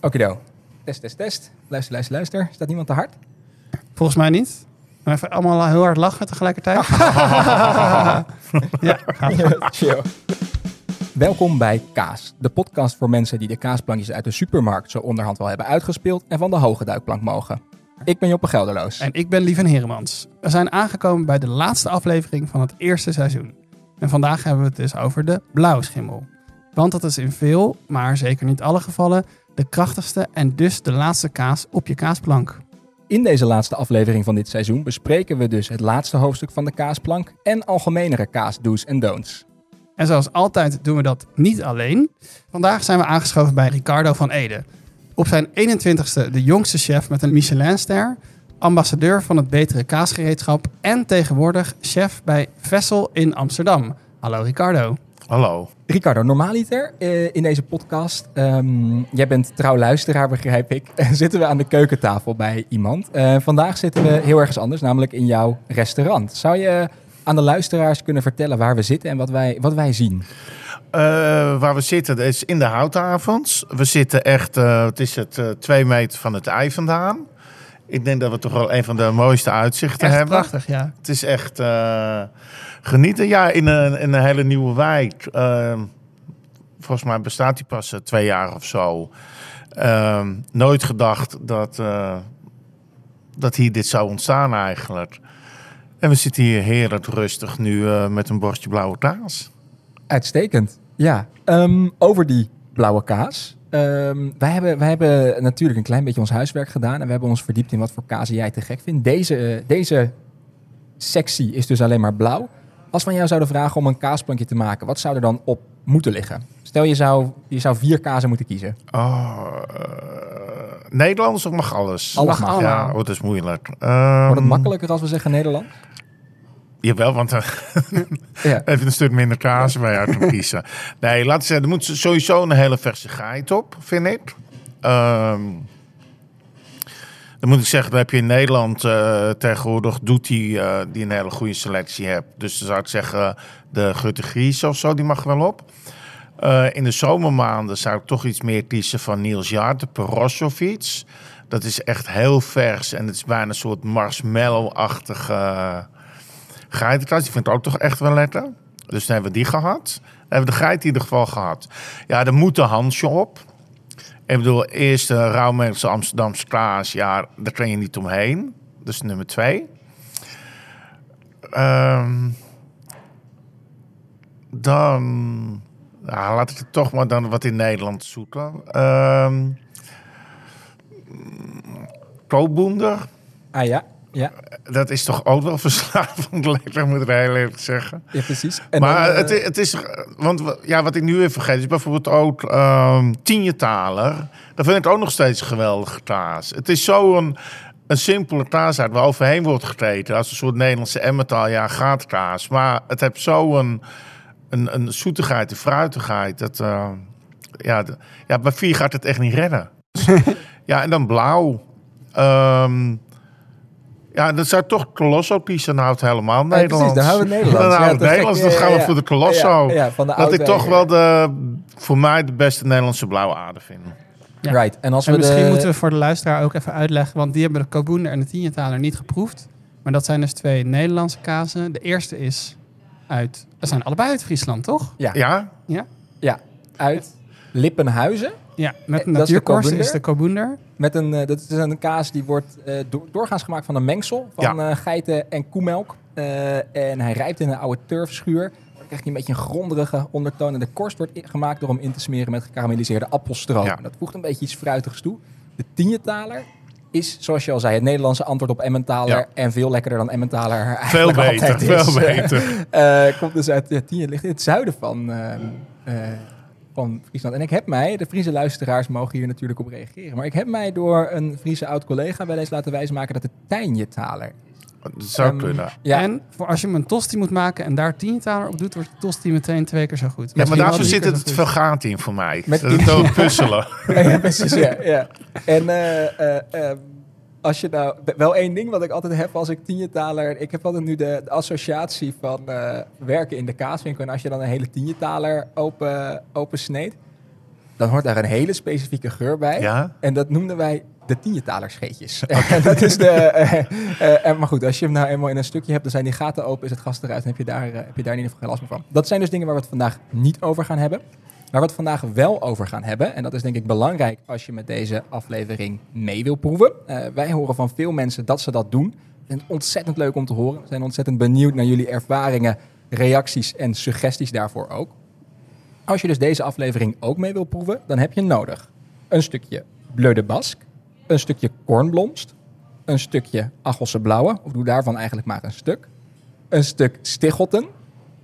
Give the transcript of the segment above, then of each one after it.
Okido. Test, test, test. Luister, luister, luister. Staat niemand te hard? Volgens mij niet. Maar even allemaal heel hard lachen tegelijkertijd. ja. Chill. Welkom bij Kaas, de podcast voor mensen die de kaasplankjes uit de supermarkt zo onderhand wel hebben uitgespeeld en van de hoge duikplank mogen. Ik ben Joppe Gelderloos. En ik ben Lieven Heremans. We zijn aangekomen bij de laatste aflevering van het eerste seizoen. En vandaag hebben we het dus over de blauwschimmel. Want dat is in veel, maar zeker niet alle gevallen, de krachtigste en dus de laatste kaas op je kaasplank. In deze laatste aflevering van dit seizoen bespreken we dus het laatste hoofdstuk van de kaasplank en algemenere kaasdo's en don'ts. En zoals altijd doen we dat niet alleen. Vandaag zijn we aangeschoven bij Ricardo van Ede. Op zijn 21ste de jongste chef met een Michelinster, ambassadeur van het betere kaasgereedschap en tegenwoordig chef bij Vessel in Amsterdam. Hallo Ricardo. Hallo. Ricardo, normaaliter eh, in deze podcast, ehm, jij bent trouw luisteraar begrijp ik, zitten we aan de keukentafel bij iemand. Eh, vandaag zitten we heel ergens anders, namelijk in jouw restaurant. Zou je aan de luisteraars kunnen vertellen waar we zitten en wat wij, wat wij zien? Uh, waar we zitten dat is in de houtavonds. We zitten echt, uh, het is het uh, twee meter van het ei vandaan. Ik denk dat we toch wel een van de mooiste uitzichten Echt hebben. prachtig, ja. Het is echt genieten. Ja, in een, een hele nieuwe wijk. volgens mij bestaat die pas twee jaar of zo. nooit gedacht dat, dat hier dit zou ontstaan eigenlijk. En we zitten hier heerlijk rustig nu met een bordje blauwe kaas. Uitstekend. Ja, um, over die blauwe kaas. Um, wij, hebben, wij hebben natuurlijk een klein beetje ons huiswerk gedaan. En we hebben ons verdiept in wat voor kaas jij te gek vindt. Deze, deze sectie is dus alleen maar blauw. Als we aan jou zouden vragen om een kaasplankje te maken, wat zou er dan op moeten liggen? Stel je zou, je zou vier kazen moeten kiezen. Oh, uh, Nederlands of mag alles? Alles mag. Ja, oh, dat is moeilijk. Um, Wordt het makkelijker als we zeggen Nederland? Jawel, want uh, ja. even een stuk minder kaas bij uit te kiezen. Nee, laten we zeggen, er moet sowieso een hele verse geit op, vind ik. Um, dan moet ik zeggen, dan heb je in Nederland uh, tegenwoordig, doet die, uh, die een hele goede selectie hebt. Dus dan zou ik zeggen, de Gutte Gries of zo, die mag wel op. Uh, in de zomermaanden zou ik toch iets meer kiezen van Niels Jaart, de iets. Dat is echt heel vers en het is bijna een soort marshmallow-achtige. Die vind ik ook toch echt wel lekker. Dus dan hebben we die gehad. Hebben we de geit in ieder geval gehad. Ja, er moet een Hansje op. Ik bedoel, eerst Rauwmeelse Amsterdamse kaas. Ja, daar kun je niet omheen. Dus nummer twee. Um, dan... Nou, laat ik het toch maar dan wat in Nederland zoeken. Um, Koopboender. Ah ja. Ja. Dat is toch ook wel verslavend lekker, moet ik heel eerlijk zeggen. Ja, precies. En maar dan, uh... het, het, is, want ja, wat ik nu even vergeet, is bijvoorbeeld ook um, Tienjetaler. Dat vind ik ook nog steeds geweldige kaas. Het is zo'n een simpele kaasheid waar overheen wordt getreten. Als een soort Nederlandse emmentaal, ja, gaat kaas. Maar het heeft zo'n een, een zoetigheid, een fruitigheid. Dat, uh, ja, de, ja, bij vier gaat het echt niet redden. ja, en dan blauw. Um, ja, dat zou toch Colosso kiezen. Nou, het helemaal Nederlands. Ja, precies, dan houden we Nederlands. Dan houden we ja, Nederlands, dan gaan we ja, voor de Colosso. Ja, van de dat ik toch wel de, voor mij de beste Nederlandse blauwe aarde vind. Ja. Right. En, als en we misschien de... moeten we voor de luisteraar ook even uitleggen, want die hebben de Koboender en de Tienjetaler niet geproefd. Maar dat zijn dus twee Nederlandse kazen. De eerste is uit, dat zijn allebei uit Friesland, toch? Ja. Ja? Ja, ja. uit Lippenhuizen. Ja, met een natuurkorst is de Koboender. Met een, uh, dat is een kaas die wordt uh, do doorgaans gemaakt van een mengsel van ja. uh, geiten en koemelk. en hij rijpt in een oude turfschuur. Dan krijg je een beetje een gronderige ondertoon. En de korst wordt gemaakt door hem in te smeren met gekarameliseerde appelstroop. Ja. Dat voegt een beetje iets fruitigs toe. De tienjetaler is, zoals je al zei, het Nederlandse antwoord op Emmentaler. Ja. En veel lekkerder dan Emmentaler Veel beter, veel beter. komt dus uit, ja, Tien ligt in het zuiden van, van Friesland. En ik heb mij, de Friese luisteraars mogen hier natuurlijk op reageren. Maar ik heb mij door een Friese oud-collega wel eens laten wijsmaken dat het Tijnjetaler dat zou um, kunnen. Ja. En voor als je hem een tosti moet maken en daar tienjetaler op doet, wordt de tosti meteen twee keer zo goed. Ja, maar daarvoor zit het veel gaat in voor mij. Met dat het ook puzzelen. ja, precies, ja. ja. En uh, uh, uh, als je nou... Wel één ding wat ik altijd heb als ik tienjetaler... Ik heb altijd nu de, de associatie van werken in de kaaswinkel. En als je dan een hele tienjetaler open, open sneed... dan hoort daar een hele specifieke geur bij. Ja? En dat noemden wij de tienjetalerscheetjes. dat is de, eh, eh, maar goed, als je hem nou eenmaal in een stukje hebt, dan zijn die gaten open, is het gas eruit en heb je daar, eh, heb je daar in ieder geval geen last meer van. Dat zijn dus dingen waar we het vandaag niet over gaan hebben. Waar we het vandaag wel over gaan hebben, en dat is denk ik belangrijk als je met deze aflevering mee wil proeven. Eh, wij horen van veel mensen dat ze dat doen. Het ontzettend leuk om te horen. We zijn ontzettend benieuwd naar jullie ervaringen, reacties en suggesties daarvoor ook. Als je dus deze aflevering ook mee wil proeven, dan heb je nodig een stukje Bleu de Basque, een stukje Kornblomst, een stukje Achelse Blauwe, of doe daarvan eigenlijk maar een stuk, een stuk Stichelten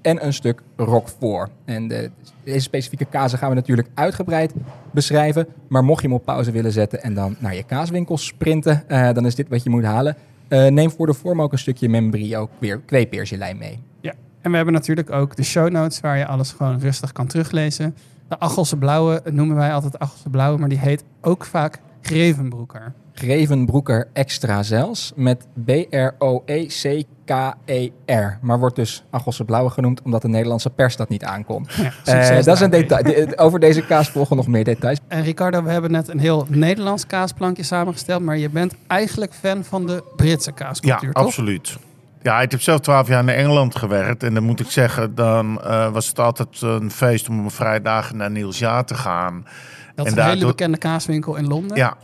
en een stuk Roquefort. En de, deze specifieke kazen gaan we natuurlijk uitgebreid beschrijven, maar mocht je hem op pauze willen zetten en dan naar je kaaswinkel sprinten, eh, dan is dit wat je moet halen. Eh, neem voor de vorm ook een stukje Membrio weer kweepeerselijn mee. Ja, en we hebben natuurlijk ook de show notes waar je alles gewoon rustig kan teruglezen. De Achelse Blauwe noemen wij altijd Achelse Blauwe, maar die heet ook vaak Grevenbroeker. Grevenbroeker extra zelfs met B-R-O-E-C-K-E-R. Maar wordt dus Achelse Blauwe genoemd omdat de Nederlandse pers dat niet aankomt. Ja, Eh, dat is een detail. De- Over deze kaas volgen nog meer details. En Ricardo, we hebben net een heel Nederlands kaasplankje samengesteld, maar je bent eigenlijk fan van de Britse Ja, kaascultuur, toch? absoluut. Ja, ik heb zelf twaalf jaar in Engeland gewerkt. En dan moet ik zeggen, dan eh, was het altijd een feest om op een vrijdag naar Niels Ja te gaan. Dat is En een hele bekende kaaswinkel in Londen. Ja.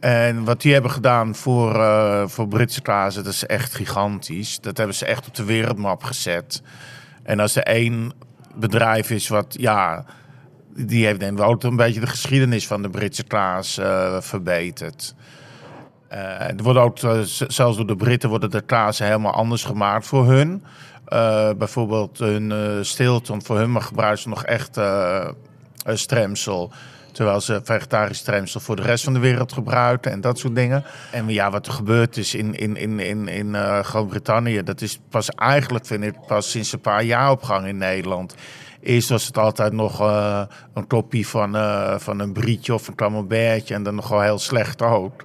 En wat die hebben gedaan voor, eh, voor Britse kazen, dat is echt gigantisch. Dat hebben ze echt op de wereldmap gezet. En als er één bedrijf is wat, ja, die heeft denk ik ook een beetje de geschiedenis van de Britse kaas eh, verbeterd. Eh, er worden ook, zelfs door de Britten worden de kazen helemaal anders gemaakt voor hun. Bijvoorbeeld hun eh Stilton, voor hun maar gebruiken ze nog echt stremsel. Terwijl ze vegetarisch stremsel voor de rest van de wereld gebruiken en dat soort dingen. En ja, wat er gebeurd is in, in, in, in, in eh, Groot-Brittannië, dat is pas eigenlijk, vind ik, pas sinds een paar jaar op gang in Nederland. Eerst was het altijd nog eh, een kopie van, eh, van een brietje of een camembertje en dan nog wel heel slecht ook.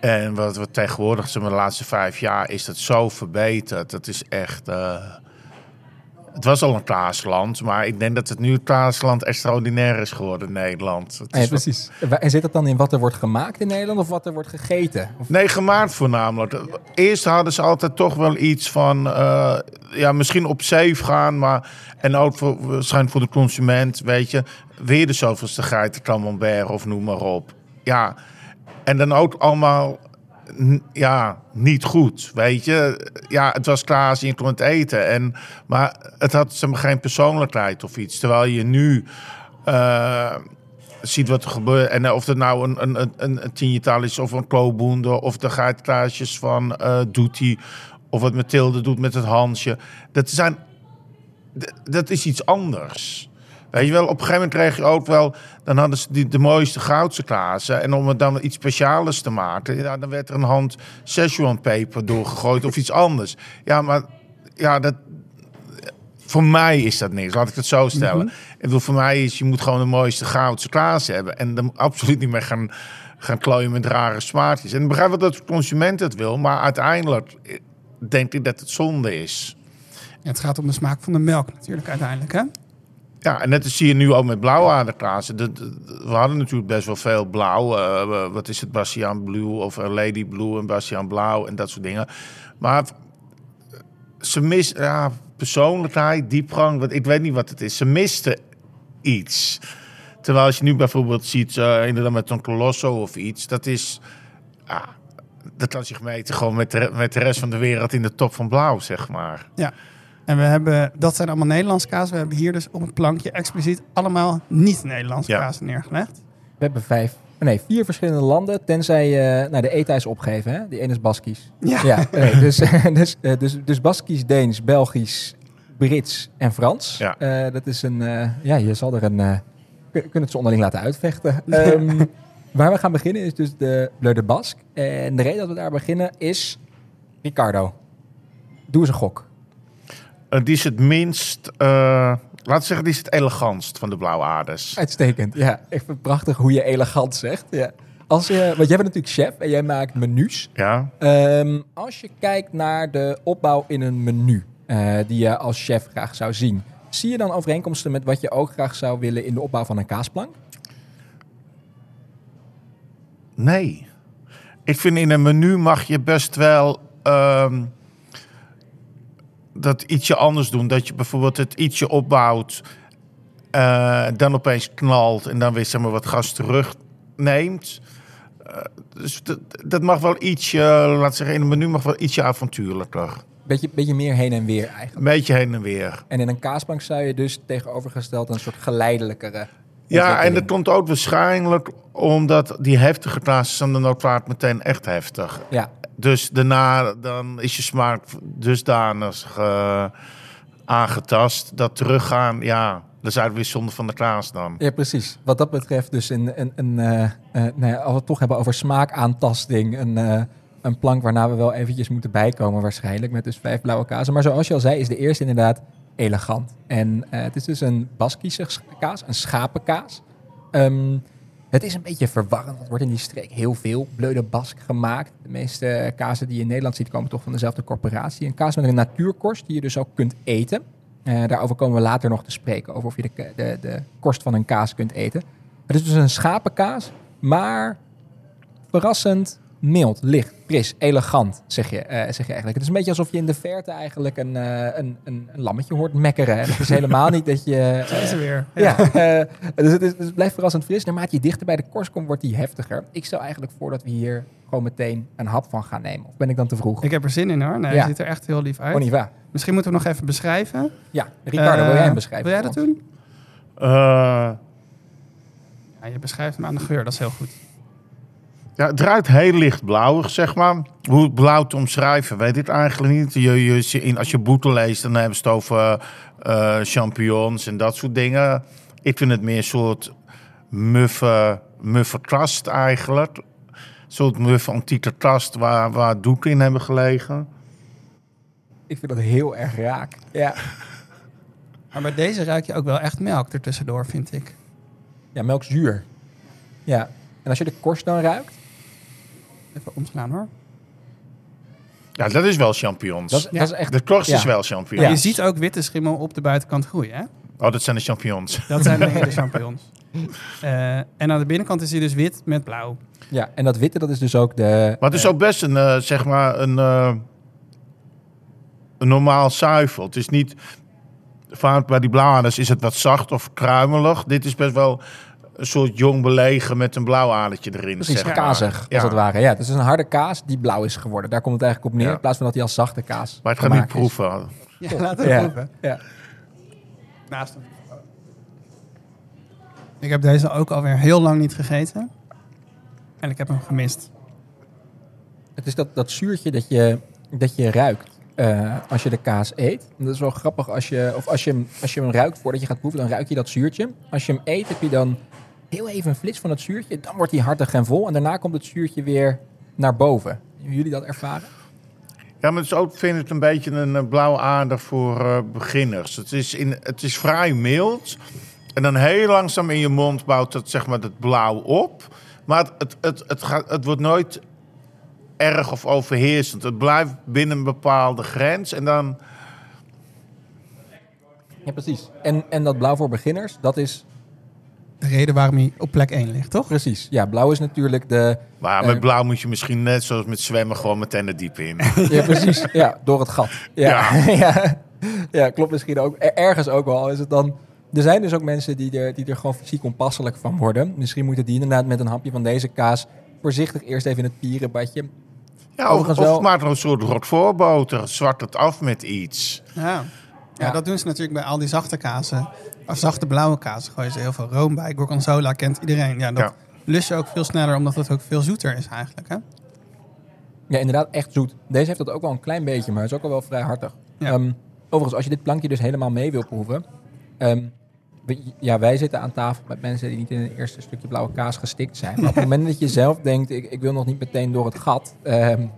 En wat we tegenwoordig, de laatste vijf jaar, is dat zo verbeterd. Dat is echt. Het was al een kaasland, maar ik denk dat het nu een kaasland extraordinair is geworden in Nederland. Het Ja, is precies. En zit dat dan in wat er wordt gemaakt in Nederland of wat er wordt gegeten? Of, Nee, gemaakt voornamelijk. Eerst hadden ze altijd toch wel iets van, eh, ja, misschien op safe gaan, maar en ook voor, waarschijnlijk voor de consument, weet je, weer de zoveelste geiten camembert of noem maar op. Ja, en dan ook allemaal, ja, niet goed, weet je. Ja, het was kaas en je het eten, en, maar het had geen persoonlijkheid of iets. Terwijl je nu... eh, ziet wat er gebeurt. En eh, of het nou een, een, een, een tienjetal is of een kloboende... of de gaatkaasjes van Doetie... of wat Mathilde doet met het Hansje. Dat, zijn, dat is iets anders. Weet je wel, op een gegeven moment kreeg je ook wel... dan hadden ze die, de mooiste goudse kazen... en om het dan iets speciales te maken... Ja, dan werd er een hand Szechuan peper doorgegooid of iets anders. Ja, maar ja, dat, voor mij is dat niks, laat ik het zo stellen. Ik bedoel, voor mij is, je moet gewoon de mooiste goudse kaas hebben. En dan absoluut niet meer gaan, gaan klooien met rare smaakjes. En ik begrijp wel dat de consument het wil, maar uiteindelijk eh, denk ik dat het zonde is. Ja, het gaat om de smaak van de melk natuurlijk uiteindelijk, hè? Ja, en net als zie je nu ook met blauwaderkazen. Dat- dat- We hadden natuurlijk best wel veel blauw. eh, wat is het, Bastiaan Blue of eh, Lady Blue en Bastiaan Blauw en dat soort dingen. Maar ze mis ja, persoonlijkheid, diepgang. Wat, ik weet niet wat het is. Ze misten iets. Terwijl als je nu bijvoorbeeld ziet, eh, inderdaad met een Colosso of iets, dat is. Dat kan zich meten gewoon met de, met de rest van de wereld in de top van blauw, zeg maar. Ja. En we hebben, dat zijn allemaal Nederlandse kaas. We hebben hier dus op het plankje expliciet allemaal niet-Nederlandse Ja. kaas neergelegd. we hebben vijf, nee, vier verschillende landen, tenzij je nou, de ETA is opgeven. Hè? Die ene is Baskisch. Ja. Ja, nee, dus, dus, eh, dus, dus Baskisch, Deens, Belgisch, Brits en Frans. Ja. Eh, dat is een, eh, ja, je zal er een, kun, kunnen het ze onderling laten uitvechten. Ehm, waar we gaan beginnen is dus de Bleu de Basque. En de reden dat we daar beginnen is, Ricardo, doe eens een gok. Eh, die is het minst, eh laten we zeggen, die is het elegantst van de blauwe aarders. Uitstekend. Ja, ik vind het prachtig hoe je elegant zegt. Ja. Als je, want jij bent natuurlijk chef en jij maakt menus. Ja, Ehm, als je kijkt naar de opbouw in een menu eh, die je als chef graag zou zien, zie je dan overeenkomsten met wat je ook graag zou willen in de opbouw van een kaasplank? Nee. Ik vind in een menu mag je best wel ehm, dat ietsje anders doen. Dat je bijvoorbeeld het ietsje opbouwt, uh, dan opeens knalt en dan weer zeg maar, wat gas terugneemt. Uh, dus dat, dat, mag wel ietsje, laat zeggen, in een menu mag wel ietsje avontuurlijker. Beetje, beetje meer heen en weer eigenlijk. Een beetje heen en weer. En in een kaasbank zou je dus tegenovergesteld een soort geleidelijkere ja, en dat komt ook waarschijnlijk omdat die heftige kaas zijn dan ook vaak meteen echt heftig. Ja. Dus daarna dan is je smaak dusdanig uh, aangetast dat teruggaan, ja, dat is eigenlijk weer zonde van de kaas dan. Ja, precies. Wat dat betreft dus een, een, uh, uh, nou ja, als we het toch hebben over smaakaantasting, een, een plank waarna we wel eventjes moeten bijkomen waarschijnlijk met dus vijf blauwe kazen. Maar zoals je al zei, is de eerste inderdaad elegant. En het is dus een Baskische kaas, een schapenkaas. Um, het is een beetje verwarrend. Er wordt in die streek heel veel bleude bask gemaakt. De meeste kazen die je in Nederland ziet komen toch van dezelfde corporatie. Een kaas met een natuurkorst die je dus ook kunt eten. Uh, daarover komen we later nog te spreken. Over of je de, de, de korst van een kaas kunt eten. Het is dus een schapenkaas, maar verrassend mild, licht, fris, elegant, zeg je, uh, zeg je eigenlijk. Het is een beetje alsof je in de verte eigenlijk een, uh, een, een, een, lammetje hoort mekkeren. En het is helemaal niet dat je... Uh, is er weer. Ja, dus, het is, dus het blijft verrassend fris. Naarmate je dichter bij de korst komt, wordt die heftiger. Ik stel eigenlijk voor dat we hier gewoon meteen een hap van gaan nemen. Of ben ik dan te vroeg? Ik heb er zin in hoor. Nee, ja. ziet er echt heel lief uit. Oniva. Misschien moeten we nog even beschrijven. Ja, Ricardo, wil jij hem beschrijven? Wil jij dat doen? ja, je beschrijft hem aan de geur, dat is heel goed. Ja, het ruikt heel licht blauwig, zeg maar. Hoe het blauw te omschrijven, weet ik eigenlijk niet. Je, je, in, als je boete leest, dan hebben ze het over uh, champignons en dat soort dingen. Ik vind het meer een soort muffe, muffe kast eigenlijk. Een soort muffe antieke kast waar, waar doeken in hebben gelegen. Ik vind dat heel erg raak, ja. Maar bij deze ruik je ook wel echt melk ertussendoor, vind ik. Ja, melkzuur. Ja. En als je de korst dan ruikt, Even omslaan hoor. Ja, dat is wel champignons. Dat is, dat is echt, de korst is wel champignons. Ja. Je ziet ook witte schimmel op de buitenkant groeien, hè? Oh, dat zijn de champignons. Dat zijn de hele champignons. Uh, en aan de binnenkant is hij dus wit met blauw. Ja, en dat witte, dat is dus ook de... Maar het is ook best een, uh, zeg maar, een, uh, een normaal zuivel. Het is niet... Vaak bij die blauwades is het wat zacht of kruimelig. Dit is best wel een soort jong belegen met een blauw adertje erin. Precies, zeg kazig als het ware. Ja, het is een harde kaas die blauw is geworden. Daar komt het eigenlijk op neer, in plaats van dat hij als zachte kaas Maar het gaat niet proeven. Ja, laten we proeven. Ja. Naast hem. Ik heb deze ook alweer heel lang niet gegeten. En ik heb hem gemist. Het is dat, dat zuurtje dat je, dat je ruikt. Uh, als je de kaas eet. Dat is wel grappig als je, of als je, hem, als je hem ruikt voordat je gaat proeven, dan ruik je dat zuurtje. Als je hem eet, heb je dan heel even een flits van het zuurtje. Dan wordt hij hartig en vol. En daarna komt het zuurtje weer naar boven. Hebben jullie dat ervaren? Ja, maar het is ook, vind ik, een beetje een blauwe aarde voor uh, beginners. Het is, in, het is vrij mild. En dan heel langzaam in je mond bouwt het, zeg maar, het blauw op. Maar het, het, het, het, gaat, het wordt nooit erg of overheersend. Het blijft binnen een bepaalde grens en dan... Ja, precies. En, en dat blauw voor beginners, dat is... De reden waarom hij op plek 1 ligt, toch? Precies. Ja, blauw is natuurlijk de... Maar met uh, blauw moet je misschien net zoals met zwemmen gewoon meteen er diep in. ja, precies. Ja, door het gat. Ja, ja. ja. ja klopt misschien ook. Ergens ook wel. Is het dan... Er zijn dus ook mensen die er, die er gewoon fysiek onpasselijk van worden. Misschien moeten die inderdaad met een hapje van deze kaas voorzichtig eerst even in het pierenbadje. Ja, of, of wel... maar een soort roquefortboter. Zwart het af met iets. Ja. Ja, dat doen ze natuurlijk bij al die zachte kazen. Of zachte blauwe kazen gooien ze heel veel room bij. Gorgonzola kent iedereen. Ja, dat ja. lust je ook veel sneller, omdat het ook veel zoeter is eigenlijk. Hè? Ja, inderdaad, echt zoet. Deze heeft dat ook wel een klein beetje, maar het is ook al wel vrij hartig. Ja. Um, overigens, als je dit plankje dus helemaal mee wil proeven... Um, ja, wij zitten aan tafel met mensen die niet in een eerste stukje blauwe kaas gestikt zijn. Maar op het moment dat je zelf denkt, ik, ik wil nog niet meteen door het gat, um,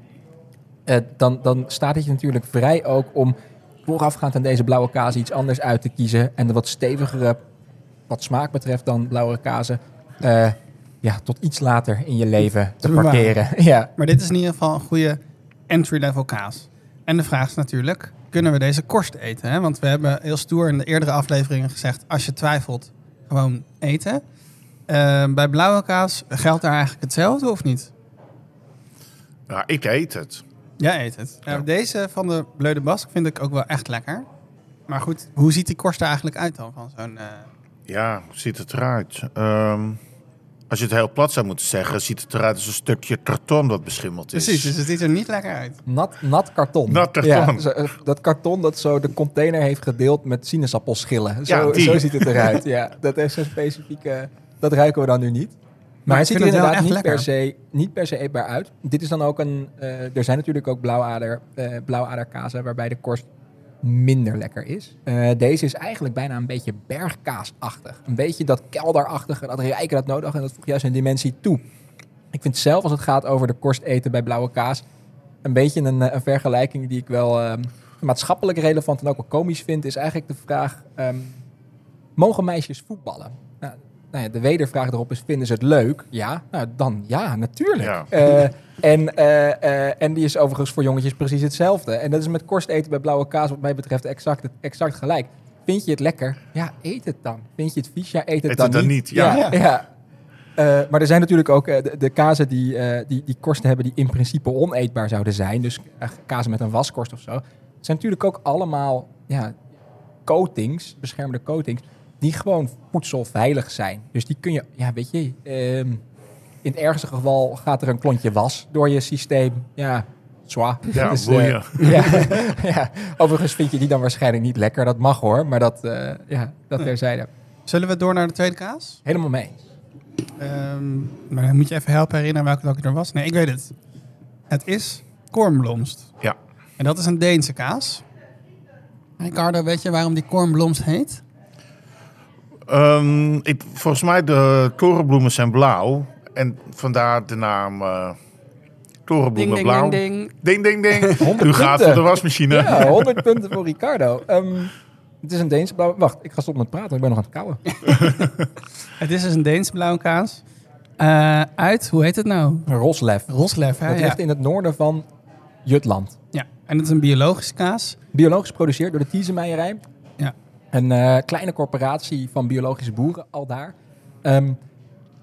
uh, dan, dan staat het je natuurlijk vrij ook om voorafgaand aan deze blauwe kaas iets anders uit te kiezen. En de wat stevigere, wat smaak betreft dan blauwe kazen, uh, ja, tot iets later in je leven te parkeren. ja. Maar dit is in ieder geval een goede entry-level kaas. En de vraag is natuurlijk, kunnen we deze korst eten? Hè? Want we hebben heel stoer in de eerdere afleveringen gezegd, als je twijfelt, gewoon eten. Uh, bij blauwe kaas geldt daar eigenlijk hetzelfde of niet? Ja, ik eet het. Jij eet het. Ja. Deze van de Bleu de Basque vind ik ook wel echt lekker. Maar goed, hoe ziet die korst er eigenlijk uit dan? Van zo'n, uh... Ja, hoe ziet het eruit? Um, als je het heel plat zou moeten zeggen, ziet het eruit als een stukje karton dat beschimmeld is. Precies, dus het ziet er niet lekker uit. Nat, nat karton. Nat karton. Ja, eh, dat karton dat zo de container heeft gedeeld met sinaasappelschillen. Zo, ja, zo ziet het eruit. ja, dat is een specifieke... Dat ruiken we dan nu niet. Maar, hij ziet er inderdaad niet per, se, niet per se eetbaar uit. Dit is dan ook een... Uh, er zijn natuurlijk ook blauwader, uh, blauwaderkazen waarbij de korst minder lekker is. Uh, deze is eigenlijk bijna een beetje bergkaasachtig. Een beetje dat kelderachtige, dat rijke dat nodig en dat voegt juist een dimensie toe. Ik vind zelf als het gaat over de korst eten bij blauwe kaas... een beetje een, een vergelijking die ik wel uh, maatschappelijk relevant en ook wel komisch vind... is eigenlijk de vraag, um, mogen meisjes voetballen? Nou, ja, de wedervraag erop is, vinden ze het leuk? Ja, nou dan ja, natuurlijk. Ja. Uh, en, uh, uh, en die is overigens voor jongetjes precies hetzelfde. En dat is met korst eten bij blauwe kaas wat mij betreft exact, exact gelijk. Vind je het lekker? Ja, eet het dan. Vind je het vies? Ja, eet het, eet dan, het dan, niet. Ja. ja, ja. Uh, maar er zijn natuurlijk ook de, de, kazen die, die, die korsten hebben die in principe oneetbaar zouden zijn. Dus kazen met een waskorst of zo. Het zijn natuurlijk ook allemaal ja, coatings, beschermde coatings, die gewoon voedselveilig zijn. Dus die kun je, ja, weet je, um, in het ergste geval gaat er een klontje was door je systeem. Ja, zwaar. Ja, dus, uh, ja, ja, Overigens vind je die dan waarschijnlijk niet lekker. Dat mag hoor, maar dat, uh, ja, dat terzijde. Zullen we door naar de tweede kaas? Helemaal mee. Um, maar dan moet je even helpen herinneren welke, welke er was. Nee, ik weet het. Het is kornblomst. Ja. En dat is een Deense kaas. Ricardo, weet je waarom die kornblomst heet? Um, ik, volgens mij de torenbloemen zijn blauw. En vandaar de naam uh, torenbloemen ding, blauw. Ding, ding, ding. ding, ding. U gaat voor de wasmachine. Ja, 100 punten voor Ricardo. Um, het is een Deense blauwe... Wacht, ik ga stoppen met praten. Ik ben nog aan het kauwen. het is dus een Deense blauwe kaas. Uh, uit, hoe heet het nou? Roslef. Roslef, hè? Dat ligt ja. in het noorden van Jutland. Ja, en het is een biologische kaas. Biologisch geproduceerd door de Tiesemeierij. Een uh, kleine corporatie van biologische boeren al daar. Um,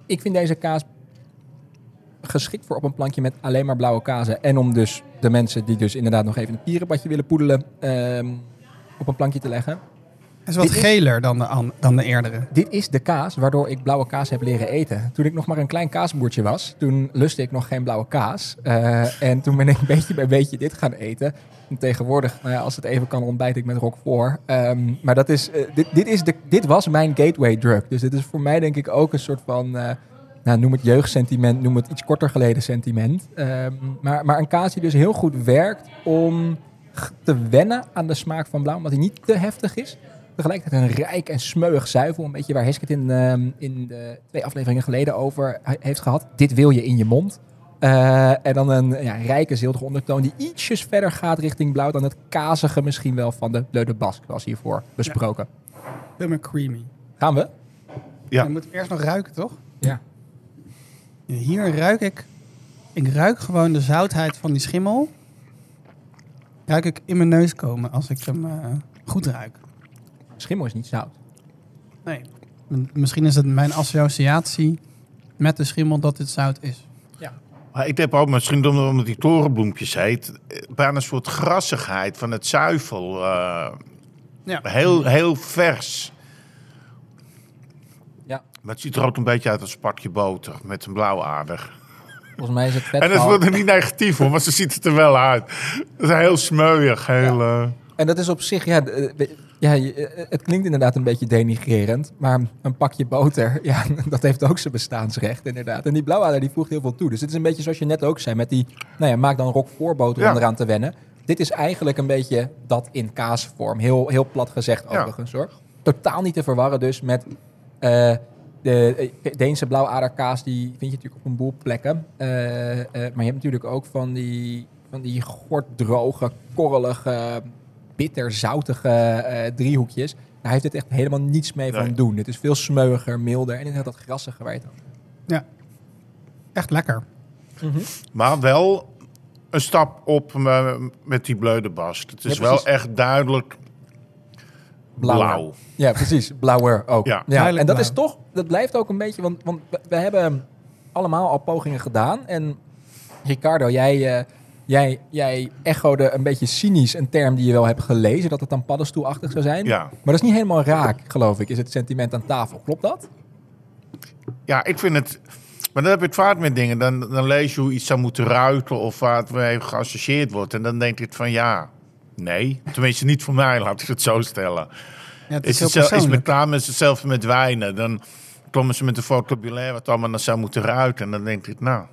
ik vind deze kaas geschikt voor op een plankje met alleen maar blauwe kazen. En om dus de mensen die dus inderdaad nog even een pierenbadje willen poedelen, um, op een plankje te leggen. Het is wat dit geler is, dan, de, dan de eerdere. Dit is de kaas waardoor ik blauwe kaas heb leren eten. Toen ik nog maar een klein kaasboertje was, toen lustte ik nog geen blauwe kaas. Uh, en toen ben ik beetje bij beetje dit gaan eten. En tegenwoordig, nou ja, als het even kan, ontbijt ik met Roquefort. Um, maar dat is, uh, dit, dit, is de, dit was mijn gateway drug. Dus dit is voor mij denk ik ook een soort van... Uh, nou, noem het jeugdsentiment, noem het iets korter geleden sentiment. Um, maar, maar een kaas die dus heel goed werkt om te wennen aan de smaak van blauw, omdat hij niet te heftig is. Tegelijkertijd een rijk en smeuig zuivel. Een beetje waar Hesk het in, um, in de twee afleveringen geleden over heeft gehad. Dit wil je in je mond. Uh, en dan een ja, rijke ziltige ondertoon die ietsjes verder gaat richting blauw dan het kazige misschien wel van de Bleu de Basque, zoals hiervoor besproken. Ja. Creamy. Gaan we? Ja. Dan moet eerst nog ruiken, toch? Ja. Hier ruik ik... Ik ruik gewoon de zoutheid van die schimmel. Ruik ik in mijn neus komen als ik hem uh, goed ruik. Schimmel is niet zout. Nee. Misschien is het mijn associatie met de schimmel dat het zout is. Ja. Maar ik heb ook misschien omdat die torenbloempjes heet, bijna een soort grassigheid van het zuivel. Uh, ja. heel, heel vers. Ja. Maar het ziet er ook een beetje uit als een pakje boter met een blauwader. Volgens mij is het vet. En dat wordt er niet negatief hoor, maar ze ziet het er wel uit. Het is heel smeuig. Heel, ja. uh... En dat is op zich, ja, ja, het klinkt inderdaad een beetje denigrerend, maar een pakje boter, ja, dat heeft ook zijn bestaansrecht inderdaad. En die blauwader die voegt heel veel toe. Dus het is een beetje zoals je net ook zei, met die, nou ja, maak dan roquefortboter ja. om eraan te wennen. Dit is eigenlijk een beetje dat in kaasvorm, heel, heel plat gezegd overigens ja. hoor. Totaal niet te verwarren dus met uh, de Deense blauwaderkaas, die vind je natuurlijk op een boel plekken. Uh, uh, maar je hebt natuurlijk ook van die, van die gorddroge, korrelige bitter, zoutige uh, driehoekjes. Daar heeft het echt helemaal niets mee nee. van doen. Het is veel smeuiger, milder en inderdaad dat grassige waar je het Ja, echt lekker. Mm -hmm. Maar wel een stap op uh, met die bleude bast. Het is ja, wel echt duidelijk blauw. Ja, precies. Blauwer ook. Ja. Ja, en dat blauw. is toch, dat blijft ook een beetje, want, want we, we hebben allemaal al pogingen gedaan. En Ricardo, jij, eh, jij, jij echode een beetje cynisch een term die je wel hebt gelezen, dat het dan paddenstoelachtig zou zijn. Ja. Maar dat is niet helemaal raak, geloof ik, is het sentiment aan tafel. Klopt dat? Ja, ik vind het. Maar dan heb je het vaak met dingen. Dan, dan lees je hoe iets zou moeten ruiken of wat mee geassocieerd wordt. En dan denk ik van ja, nee. Tenminste, niet voor mij, laat ik het zo stellen. Ja, het Is, is heel het zelf, is met is hetzelfde met wijnen. Dan komen ze met een vocabulaire wat allemaal dan zou moeten ruiken. En dan denk ik, nou,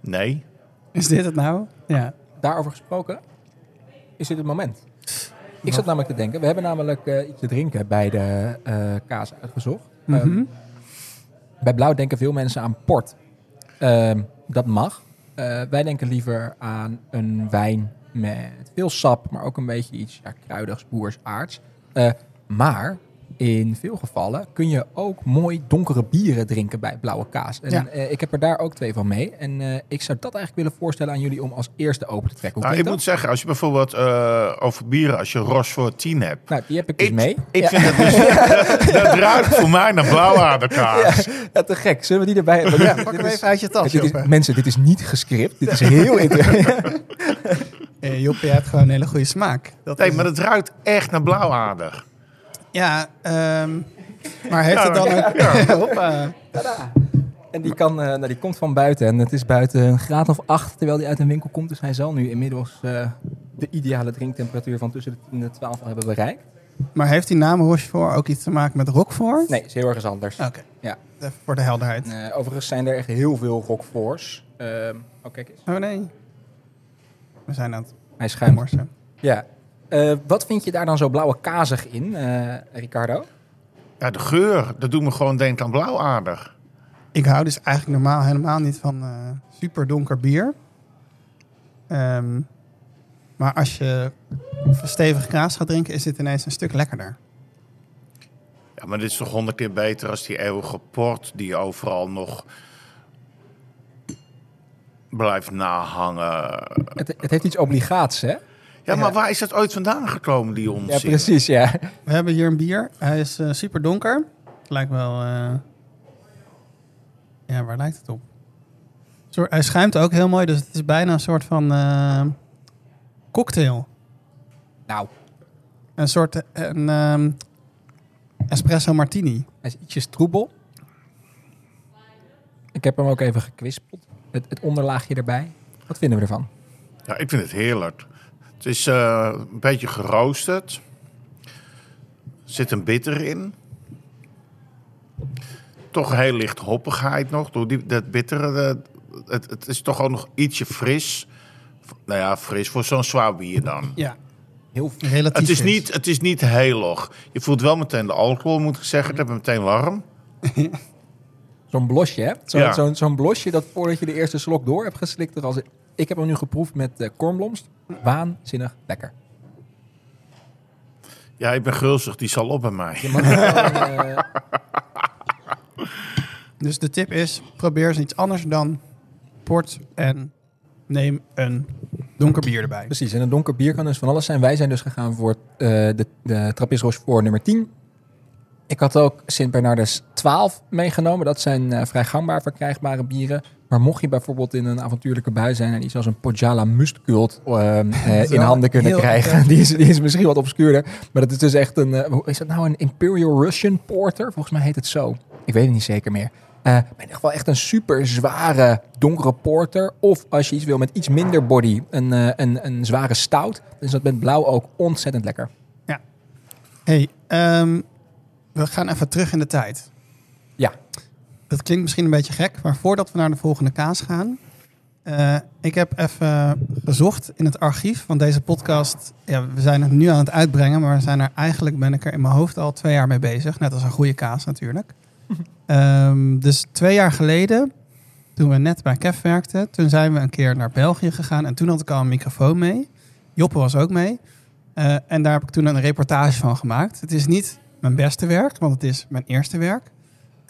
nee. Is dit het nou? Ja. Daarover gesproken, is dit het moment? Ik zat namelijk te denken, we hebben namelijk eh, iets te drinken bij de eh, kaas uitgezocht. Ehm, Mhm. bij Blauw denken veel mensen aan port. Ehm, dat mag. Eh, wij denken liever aan een wijn met veel sap, maar ook een beetje iets ja, kruidigs, boers, aards. Maar in veel gevallen kun je ook mooi donkere bieren drinken bij blauwe kaas. En Ja. eh, ik heb er daar ook twee van mee. En eh, ik zou dat eigenlijk willen voorstellen aan jullie om als eerste open te trekken. Nou, ik moet zeggen, als je bijvoorbeeld eh, over bieren, als je Rochefort 10 hebt. dat? Nou, die heb ik dus Ik, mee. ik ja. vind het dus, dat ruikt voor mij naar blauwaarderkaas. ja, te gek. Zullen we die erbij hebben? Ja, Pak hem even uit je tas, dit is- Joppe. mensen, dit is niet gescript. Dit is heel interessant. Eh, Joppe, je hebt gewoon een hele goede smaak. Dat Nee, maar het. het ruikt echt naar blauwaardig. Ja, ehm, maar heeft Ja, het dan ja. ook... Hoppa. En die, kan, eh, nou, die komt van buiten. En het is buiten een graad of acht terwijl die uit een winkel komt. Dus hij zal nu inmiddels eh, de ideale drinktemperatuur van tussen de 10 en de 12 hebben bereikt. Maar heeft die naam Rochefort ook iets te maken met Roquefort? Nee, is heel erg anders. Oké, Ja. even voor de helderheid. Eh, overigens zijn er echt heel veel rockforts. Ehm oh, kijk eens. Oh nee. We zijn aan het Hij schuimt. morsen. Ja. Eh, wat vind je daar dan zo blauwe kazig in, eh, Ricardo? Ja, de geur, dat doet me gewoon denken aan blauwaardig. Ik hou dus eigenlijk normaal helemaal niet van eh, super donker bier. Ehm, maar als je stevig kaas gaat drinken, is dit ineens een stuk lekkerder. Ja, maar dit is toch honderd keer beter als die eeuwige port die overal nog blijft nahangen. Het, het heeft iets obligaats, hè? Ja, maar Ja. waar is dat ooit vandaan gekomen, die Ja, onzin? precies, ja. We hebben hier een bier. Hij is eh, super donker. Het lijkt wel... eh, Ja, waar lijkt het op? Hij schuimt ook heel mooi, dus het is bijna een soort van eh, cocktail. Nou, Een soort een, ehm, espresso martini. hij is ietsjes troebel. Ik heb hem ook even gekwispeld. Het, het onderlaagje erbij. Wat vinden we ervan? Ja, ik vind het heerlijk. Het is eh, een beetje geroosterd. Er zit een bitter in. Toch heel licht hoppigheid nog. Door die, dat bittere. het, het is toch ook nog ietsje fris. Nou ja, fris voor zo'n zwaar bier dan. Ja, Heel relatief. Het is, fris. niet, het is niet heel log. Je voelt wel meteen de alcohol, moet ik zeggen. Ik heb hem meteen warm. Zo'n blosje, hè? Zo, Ja. Zo'n zo'n blosje dat voordat je de eerste slok door hebt geslikt. Er als, ik heb hem nu geproefd met uh, kornblomst. Waanzinnig lekker. Ja, ik ben gulzig. Die zal op bij mij. Je mag gewoon, eh, Dus de tip is, probeer eens iets anders dan port en neem een donker bier erbij. precies, en een donker bier kan dus van alles zijn. Wij zijn dus gegaan voor eh, de, de Trappist Rochefort nummer 10. Ik had ook Sint Bernardus 12 meegenomen. Dat zijn eh, vrij gangbaar verkrijgbare bieren. Maar mocht je bijvoorbeeld in een avontuurlijke bui zijn... en iets als een Pojala Mustkult eh, eh, in handen kunnen krijgen... Die is, die is misschien wat obscuurder. Maar dat is dus echt een... eh, hoe is dat nou een Imperial Russian Porter? Volgens mij heet het zo. Ik weet het niet zeker meer. Eh, maar in ieder geval echt een super zware donkere porter. Of als je iets wil met iets minder body, een, eh, een, een zware stout. Is dat met blauw ook ontzettend lekker. hey, ehm, we gaan even terug in de tijd. Dat klinkt misschien een beetje gek, maar voordat we naar de volgende kaas gaan... eh, ik heb even gezocht in het archief van deze podcast. Ja, we zijn het nu aan het uitbrengen, maar we zijn er eigenlijk ben ik er in mijn hoofd al twee jaar mee bezig. Net als een goede kaas natuurlijk. Ehm, dus twee jaar geleden, toen we net bij Kev werkten, toen zijn we een keer naar België gegaan. En toen had ik al een microfoon mee. Joppe was ook mee. Eh, en daar heb ik toen een reportage van gemaakt. Het is niet mijn beste werk, want het is mijn eerste werk.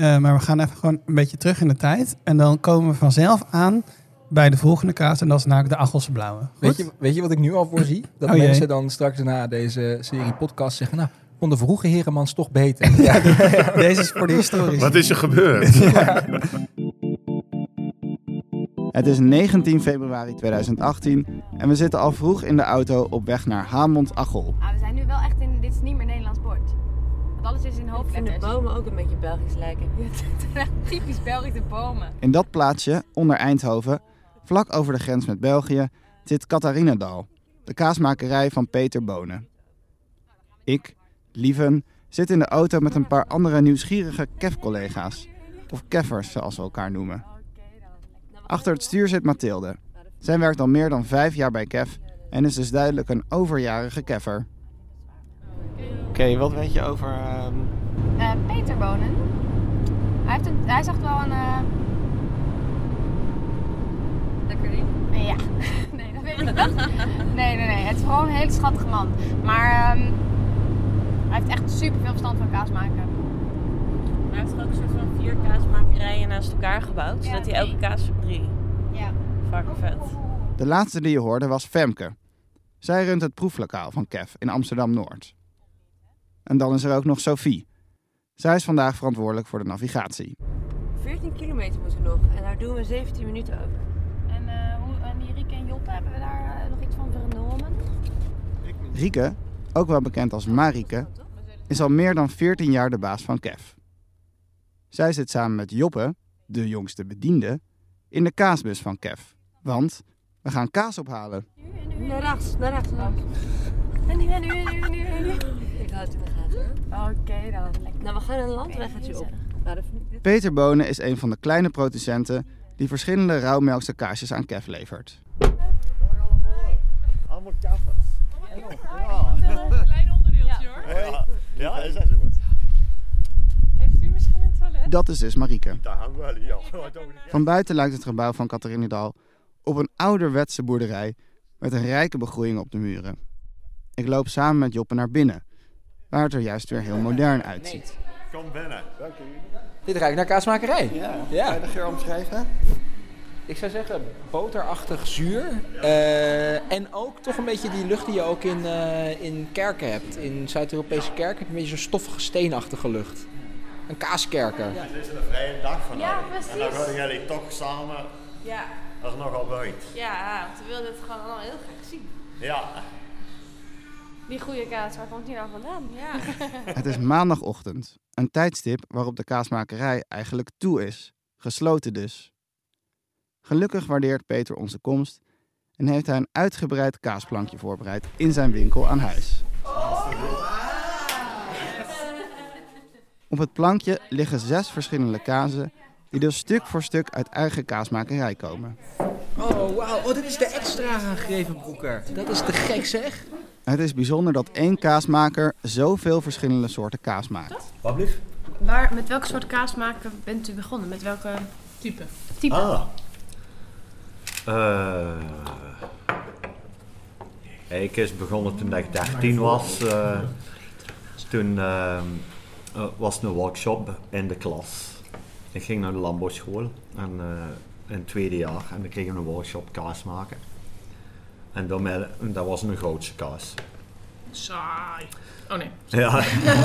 Eh, maar we gaan even gewoon een beetje terug in de tijd. En dan komen we vanzelf aan bij de volgende kaas. En dat is namelijk de Achelse Blauwe. Goed? Weet je, weet je wat ik nu al voorzie? Dat Oh, jee. mensen dan straks na deze serie podcast zeggen... nou, kon de vroege Heremans toch beter. Ja, deze is voor de historie. Wat is er gebeurd? Het is 19 februari 2018 en we zitten al vroeg in de auto op weg naar Hamond-Achel. Ah, we zijn nu wel echt in. Dit is niet meer Nederlands bord. Alles is in Ik vind de hoofdletters. bomen ook een beetje Belgisch lijken. Typisch Belgische bomen. In dat plaatsje, onder Eindhoven, vlak over de grens met België, zit Catharinendal, de kaasmakerij van Peter Bonen. Ik, Lieven, zit in de auto met een paar andere nieuwsgierige KEF-collega's. Of keffers, zoals we elkaar noemen. Achter het stuur zit Mathilde. Zij werkt al meer dan vijf jaar bij KEF en is dus duidelijk een overjarige keffer. Oké, wat weet je over... ehm, Eh, Peter Bonen. Hij, heeft een, hij zegt wel een. eh, Lekker ding. Ja. Nee, dat weet ik niet. Nee, nee, nee. Het is gewoon een hele schattige man. Maar ehm, hij heeft echt super veel verstand van kaas maken. Hij heeft ook een soort van vier kaasmakerijen naast elkaar gebouwd. Ja, zodat hij elke nee. kaasfabriek. Ja. Fucking vet. De laatste die je hoorde was Femke. Zij runt het proeflokaal van KEF in Amsterdam-Noord. En dan is er ook nog Sophie. Zij is vandaag verantwoordelijk voor de navigatie. 14 kilometer moeten we nog. En daar doen we 17 minuten over. En, eh hoe, en Rieke en Joppe, hebben we daar eh, nog iets van vernomen? Rieke, ook wel bekend als Marieke, is al meer dan 14 jaar de baas van KEF. Zij zit samen met Joppe, de jongste bediende, in de kaasbus van KEF. Want we gaan kaas ophalen. Naar rechts, naar rechts, naar rechts. En nu, en nu, en nu, en nu, en nu. Ik houd het in de gaten hoor. Oké dan. Lekker. Nou, we gaan een landweggetje op. Nou. Peter Bonen is een van de kleine producenten die verschillende rauwmelkse kaasjes aan KEF levert. Allemaal kaffers. Klein onderdeeltje hoor. Ja, ja is dat zo goed? Heeft u misschien een toilet? Dat is dus Marieke. Daar hangen we ja. Van buiten lijkt het gebouw van Catharinendal op een ouderwetse boerderij met een rijke begroeiing op de muren. Ik loop samen met Joppe naar binnen, waar het er juist weer heel modern uitziet. Kom binnen. Dank u. Dit ruikt naar kaasmakerij. Ja, Ja. kan je de geur omschrijven? Ik zou zeggen boterachtig zuur. Eh, en ook toch een beetje die lucht die je ook in, eh, in kerken hebt. In Zuid-Europese kerken heb je een beetje zo'n stoffige steenachtige lucht. Een kaaskerker. Het is een vrije dag vandaag. Ja, En dan precies. gaan jullie toch samen Ja, er nogal buiten. ja, want we wilden het gewoon allemaal heel graag zien. Ja. Die goede kaas, waar komt die nou vandaan? Ja. Het is maandagochtend, een tijdstip waarop de kaasmakerij eigenlijk toe is. Gesloten dus. Gelukkig waardeert Peter onze komst en heeft hij een uitgebreid kaasplankje voorbereid in zijn winkel aan huis. Op het plankje liggen zes verschillende kazen die dus stuk voor stuk uit eigen kaasmakerij komen. Oh, wauw. Oh, dit is de extra aangegeven broeker. Dat is te gek zeg. Het is bijzonder dat één kaasmaker zoveel verschillende soorten kaas maakt. Wat blieft? Waar, met welke soort kaas maken bent u begonnen? Met welke Type. type? Ah. Eh. ik is begonnen toen ik 13 was. eh, toen ehm, eh, was er een workshop in de klas. Ik ging naar de landbouwschool en, eh, in het tweede jaar en dan kregen we een workshop kaas maken. En dat was een grootste kaas. Saai. Oh nee. Ja.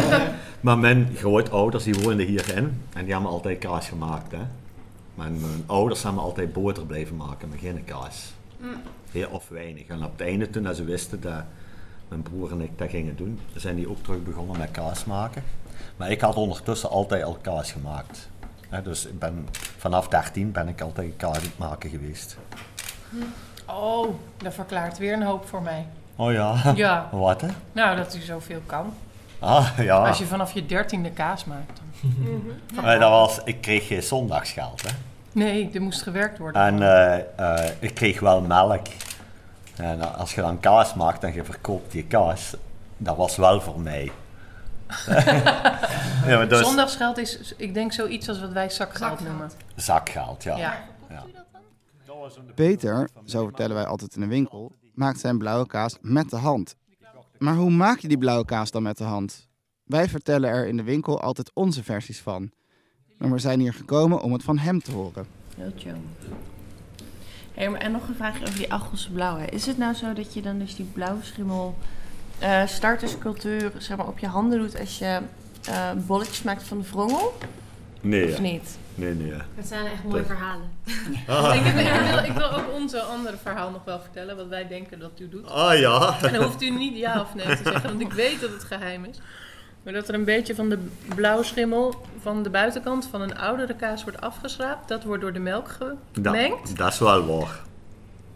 maar mijn grootouders die woonden hierin en die hebben altijd kaas gemaakt. Hè. Mijn, mijn ouders hebben altijd boter blijven maken, maar geen kaas. Heel of weinig. En op het einde, toen ze wisten dat mijn broer en ik dat gingen doen, zijn die ook terug begonnen met kaas maken. Maar ik had ondertussen altijd al kaas gemaakt. Hè, dus ik ben, vanaf 13 ben ik altijd kaas aan het maken geweest. Oh, dat verklaart weer een hoop voor mij. Oh ja? Ja. Wat hè? Nou, dat u zoveel kan. Ah ja. Als je vanaf je dertiende kaas maakt. Dan. Maar dat was, ik kreeg geen zondagsgeld hè. Nee, er moest gewerkt worden. En eh, eh, ik kreeg wel melk. En als je dan kaas maakt en je verkoopt die kaas, dat was wel voor mij. ja, maar dus Zondagsgeld is, ik denk, zoiets als wat wij zakgeld noemen. zakgeld, ja. Ja. Peter, zo vertellen wij altijd in de winkel, maakt zijn blauwe kaas met de hand. Maar hoe maak je die blauwe kaas dan met de hand? Wij vertellen er in de winkel altijd onze versies van. Maar we zijn hier gekomen om het van hem te horen. Heel chill. Hey, en nog een vraag over die Achelse blauwe. Is het nou zo dat je dan dus die blauwe schimmel eh, starterscultuur zeg maar, op je handen doet als je eh, bolletjes maakt van de wrongel? Nee, Of niet? Nee, nee. Dat zijn echt mooie verhalen. Ah, Ik, heb- ik wil, ik wil ook onze andere verhaal nog wel vertellen, wat wij denken dat u doet. ah ja. En dan hoeft u niet ja of nee te zeggen, want ik weet dat het geheim is. Maar dat er een beetje van de blauwschimmel van de buitenkant van een oudere kaas wordt afgeschraapt. Dat wordt door de melk gemengd. Dat, dat is wel waar.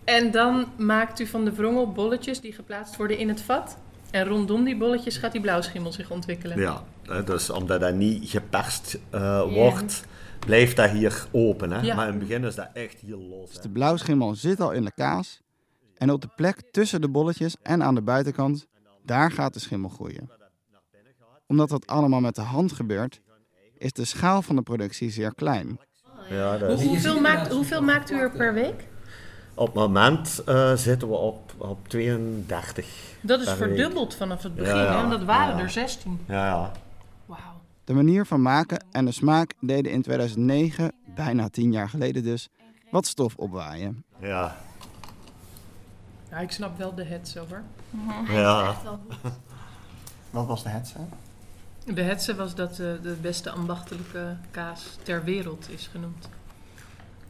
En dan maakt u van de wrongel bolletjes die geplaatst worden in het vat. En rondom die bolletjes gaat die blauwschimmel zich ontwikkelen. Ja, dus omdat dat niet geperst eh, wordt, blijft dat hier open. Hè? Ja. Maar in het begin is dat echt hier los. hè. De blauwschimmel zit al in de kaas. En op de plek tussen de bolletjes en aan de buitenkant, daar gaat de schimmel groeien. Omdat dat allemaal met de hand gebeurt, is de schaal van de productie zeer klein. Ja, dat hoeveel, maakt, hoeveel maakt u er per week? Op het moment eh, zitten we op, op 32. Dat is week. verdubbeld vanaf het begin, Ja, ja. hè? want dat waren Ja. er 16. Ja. De manier van maken en de smaak deden in 2009, bijna tien jaar geleden dus, wat stof opwaaien. Ja, Ja, ik snap wel de hetze hoor. ja. Wat was de hetze? De hetze was dat eh, de beste ambachtelijke kaas ter wereld is genoemd.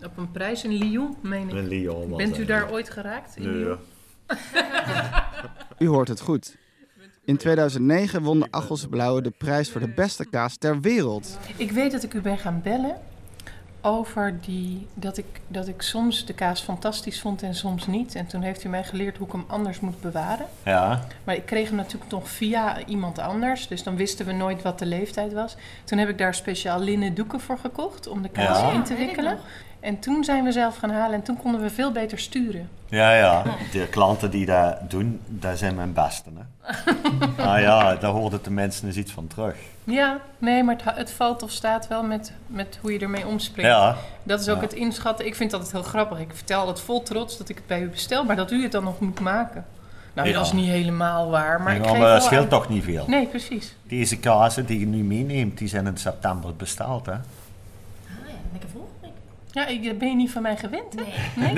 Op een prijs in Lyon, meen ik. In Lyon Bent u daar ooit geraakt? In Nee. Lyon? U hoort het goed. In 2009 won de Achelse Blauwe de prijs voor de beste kaas ter wereld. Ik weet dat ik u ben gaan bellen over die, dat, ik, dat ik soms de kaas fantastisch vond en soms niet. En toen heeft u mij geleerd hoe ik hem anders moet bewaren. Ja, Maar ik kreeg hem natuurlijk nog via iemand anders. Dus dan wisten we nooit wat de leeftijd was. Toen heb ik daar speciaal linnen doeken voor gekocht om de kaas Ja. in te wikkelen. En toen zijn we zelf gaan halen en toen konden we veel beter sturen. ja, ja. De klanten die dat doen, dat zijn mijn beste. Hè? ah ja, daar hoorden de mensen eens iets van terug. Ja, nee, maar het, het valt of staat wel met, met hoe je ermee omspringt. Ja, Dat is ook Ja. het inschatten. Ik vind dat het heel grappig. Ik vertel het vol trots dat ik het bij u bestel, maar dat u het dan nog moet maken. Nou, Ja. dat is niet helemaal waar, maar ik Ja, geef maar dat scheelt aan- toch niet veel. Nee, precies. Deze kazen die je nu meeneemt, die zijn in september besteld. Hè? Ah ja, lekker vol. Ja, ik, ben je niet van mij gewend, hè? Nee.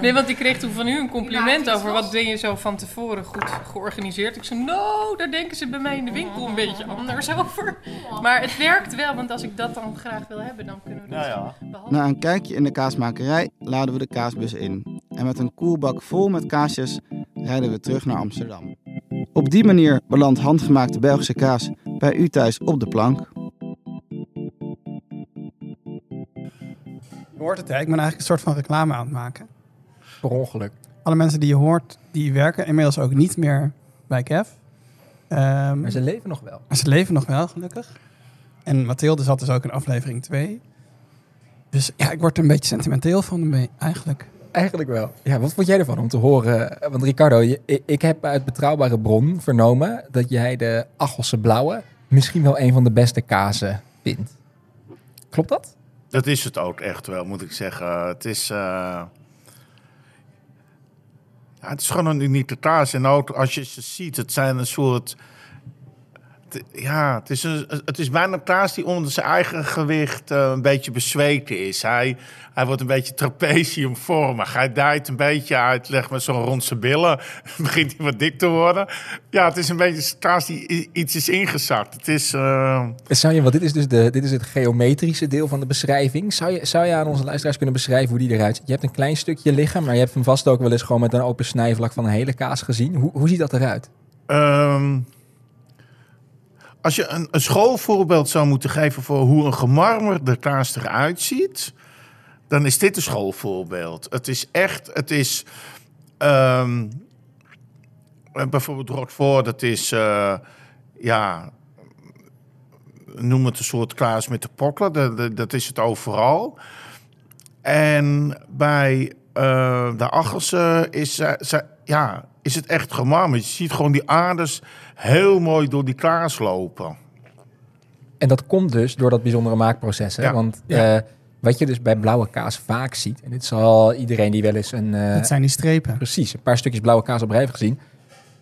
Nee, want ik kreeg toen van u een compliment over wat ben je zo van tevoren goed georganiseerd. Ik zei, nou, daar denken ze bij mij in de winkel een beetje anders over. Maar het werkt wel, want als ik dat dan graag wil hebben, dan kunnen we dat Ja, ja. behalve. Na een kijkje in de kaasmakerij laden we de kaasbus in. En met een koelbak vol met kaasjes rijden we terug naar Amsterdam. Op die manier belandt handgemaakte Belgische kaas bij u thuis op de plank. Hoort het, hè? Ik ben eigenlijk een soort van reclame aan het maken. Per ongeluk. Alle mensen die je hoort, die werken inmiddels ook niet meer bij Kev. Ehm, Maar ze leven nog wel. ze leven nog wel, gelukkig. En Mathilde zat dus ook in aflevering 2. Dus ja, ik word er een beetje sentimenteel van mee, eigenlijk. Eigenlijk wel. Ja, wat vond jij ervan om te horen? Want Ricardo, je- ik heb uit betrouwbare bron vernomen dat jij de Achelse Blauwe misschien wel een van de beste kazen vindt. Klopt dat? Dat is het ook echt wel, moet ik zeggen. Het is, eh, het is gewoon een kaas. En ook als je ze ziet, het zijn een soort... het- ja, het is, een, het is bijna kaas die onder zijn eigen gewicht eh, een beetje bezweken is. Hij, hij wordt een beetje trapeziumvormig. Hij dijt een beetje uit, leg met zo'n rond zijn billen. begint hij wat dik te worden. Ja, het is een beetje kaas die iets is ingezakt. Het is... eh, Zou je, want dit is dus de, dit is het geometrische deel van de beschrijving. Zou je, zou je aan onze luisteraars kunnen beschrijven hoe die eruit ziet? Je hebt een klein stukje liggen, maar je hebt hem vast ook wel eens gewoon met een open snijvlak van een hele kaas gezien. Hoe, hoe ziet dat eruit? Ehm, als je een, schoolvoorbeeld zou moeten geven voor hoe een gemarmerde kaas eruit ziet, dan is dit een schoolvoorbeeld. Het is echt, het is ehm, eh, bijvoorbeeld Roquefort, dat is, eh, ja, noem het een soort kaas met de pokkelen, dat, dat, is het overal. En bij eh, de Achelse is, ja, is het echt gemarmerd. Je ziet gewoon die aders heel mooi door die kaas lopen. En dat komt dus door dat bijzondere maakproces. Hè? Ja. Want Ja. eh, wat je dus bij blauwe kaas vaak ziet, en dit zal iedereen die wel eens een, eh, dat zijn die strepen. precies, een paar stukjes blauwe kaas op rij heeft gezien.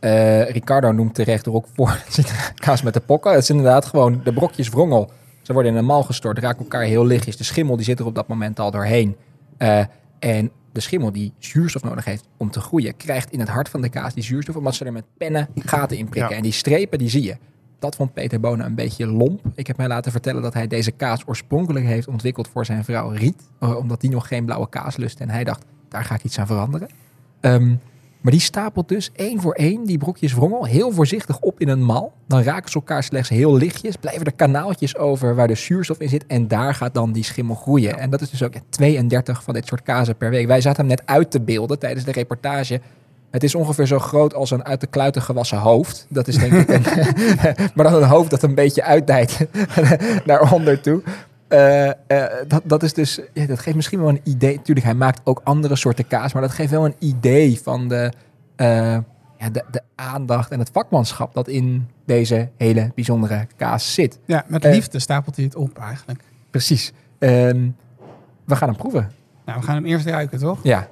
Eh, Ricardo noemt terecht er ook voor kaas met de pokken. Het is inderdaad gewoon de brokjes wrongel. Ze worden in een mal gestort, raken elkaar heel lichtjes. De schimmel die zit er op dat moment al doorheen. Eh, en de schimmel die zuurstof nodig heeft om te groeien, krijgt in het hart van de kaas die zuurstof, omdat ze er met pennen gaten in prikken. Ja. En die strepen, die zie je. Dat vond Peter Bonen een beetje lomp. Ik heb mij laten vertellen dat hij deze kaas oorspronkelijk heeft ontwikkeld voor zijn vrouw Riet. eh, omdat die nog geen blauwe kaas lustte. En hij dacht, daar ga ik iets aan veranderen. Ehm, maar die stapelt dus één voor één die brokjes wrongel heel voorzichtig op in een mal. Dan raken ze elkaar slechts heel lichtjes. Blijven er kanaaltjes over waar de zuurstof in zit. En daar gaat dan die schimmel groeien. En dat is dus ook ja, 32 van dit soort kazen per week. Wij zaten hem net uit te beelden tijdens de reportage. Het is ongeveer zo groot als een uit de kluiten gewassen hoofd. Dat is denk ik een, maar dan een hoofd dat een beetje uitdijt naar onder toe. Eh, eh, dat, dat is dus, ja, dat geeft misschien wel een idee. Natuurlijk, hij maakt ook andere soorten kaas, maar dat geeft wel een idee van de, eh, ja, de, de aandacht en het vakmanschap dat in deze hele bijzondere kaas zit. Ja, met liefde stapelt hij het op eigenlijk. Precies. Ehm, we gaan hem proeven. Nou, we gaan hem eerst ruiken, toch? Ja,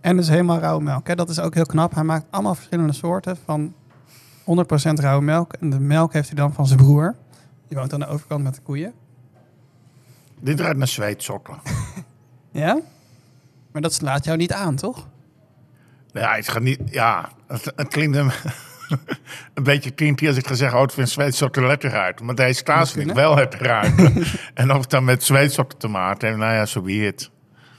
En dus helemaal rauwe melk. Hè? Dat is ook heel knap. Hij maakt allemaal verschillende soorten van 100% rauwe melk. En de melk heeft hij dan van zijn broer. Die woont aan de overkant met de koeien. Dit ruikt naar zweetsokken. Ja? Maar dat slaat jou niet aan, toch? Ja, het gaat niet. Ja, het, het klinkt een, een beetje kinky als ik ga zeggen: Oh, het vindt zweetsokken lekker uit. Maar deze kaas vind ik wel lekker uit. en of het dan met zweetsokken te maken heeft, nou ja, zo be it.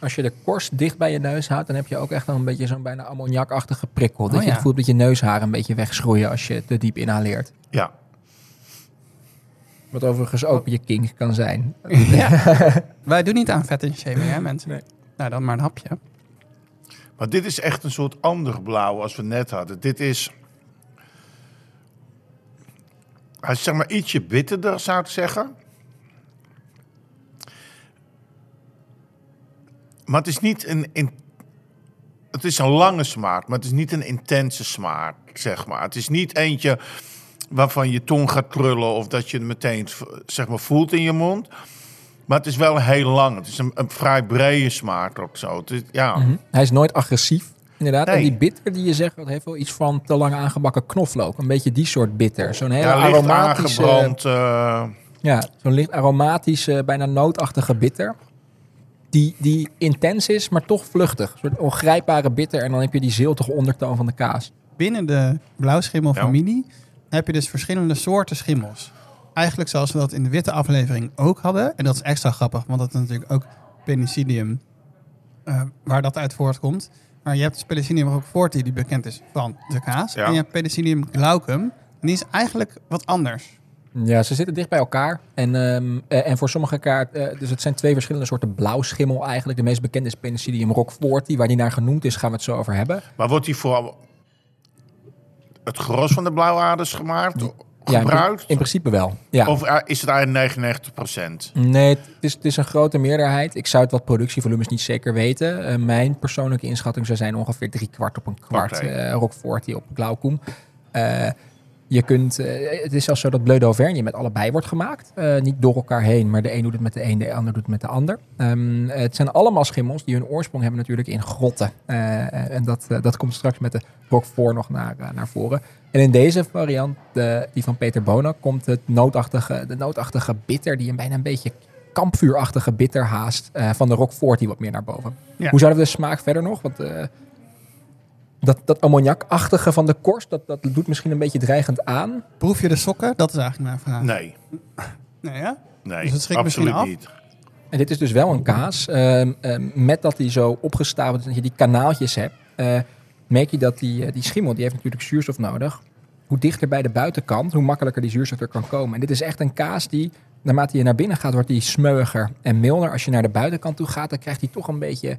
Als je de korst dicht bij je neus houdt, dan heb je ook echt een beetje zo'n bijna ammoniakachtige prikkel. Dat Oh, je ja. het voelt dat je neushaar een beetje wegschroeien als je te diep inhaleert. Ja. Wat overigens ook je kink kan zijn. Wij doen niet aan vet en shaming, hè, mensen? Nee. Nou, dan maar een hapje. Maar dit is echt een soort ander blauw als we net hadden. Dit is. Hij is zeg maar ietsje bitterder, zou ik zeggen. Maar het is niet een. In, het is een lange smaak, maar het is niet een intense smaak, zeg maar. Het is niet eentje waarvan je tong gaat krullen of dat je het meteen zeg maar, voelt in je mond. Maar het is wel heel lang. Het is een, een vrij brede smaak ook zo. Het is, ja. Mhm. Hij is nooit agressief, inderdaad. En die bitter die je zegt, dat heeft wel iets van te lang aangebakken knoflook. Een beetje die soort bitter. Zo'n hele Ja, aromatische... aangebrand. eh, Ja, zo'n licht aromatische, bijna nootachtige bitter. Die, die intens is, maar toch vluchtig. Een soort ongrijpbare bitter. En dan heb je die ziltige ondertoon van de kaas. Binnen de blauwschimmelfamilie heb je dus verschillende soorten schimmels. Eigenlijk zoals we dat in de witte aflevering ook hadden. En dat is extra grappig, want dat is natuurlijk ook penicillium eh, waar dat uit voortkomt. Maar je hebt dus Penicillium roqueforti, die bekend is van de kaas. Ja. En je hebt Penicillium glaucum. En die is eigenlijk wat anders. Ja, ze zitten dicht bij elkaar. En, ehm, eh, en voor sommige kaart, eh, dus het zijn twee verschillende soorten blauwschimmel eigenlijk. De meest bekende is Penicillium roqueforti, waar die naar genoemd is, gaan we het zo over hebben. maar wordt die voor het gros van de blauwaders gemaakt? Ja, in, gebruikt? in principe wel. Ja. Of eh, is het eigenlijk 99 procent? Nee, het is, het is een grote meerderheid. Ik zou het wat productievolumes niet zeker weten. Mijn persoonlijke inschatting zou zijn ongeveer drie kwart op een kwart. Oké. eh Roquefort op Glaucum. Je kunt, eh, het is zelfs zo dat Bleu d'Auvergne met allebei wordt gemaakt. Eh, niet door elkaar heen, maar de een doet het met de een, de ander doet het met de ander. Ehm, het zijn allemaal schimmels die hun oorsprong hebben natuurlijk in grotten. Eh, en dat, dat komt straks met de Roquefort nog naar, naar voren. En in deze variant, de, die van Peter Bona, komt het nootachtige, de nootachtige bitter, die een bijna een beetje kampvuurachtige bitter haast van de Roquefort die wat meer naar boven. Ja. Hoe zouden we de smaak verder nog? Want dat, dat ammoniakachtige van de korst, dat, dat doet misschien een beetje dreigend aan. Proef je de sokken? Dat is eigenlijk mijn vraag. Nee, Nee, ja? nee Dus het schrikt misschien absoluut af? niet. En dit is dus wel een kaas. ehm, ehm, met dat die zo opgestapeld is, dat je die kanaaltjes hebt, eh, merk je dat die, eh, die schimmel, die heeft natuurlijk zuurstof nodig. Hoe dichter bij de buitenkant, hoe makkelijker die zuurstof er kan komen. En dit is echt een kaas die, naarmate je naar binnen gaat, wordt die smeuiger en milder. Als je naar de buitenkant toe gaat, dan krijgt hij toch een beetje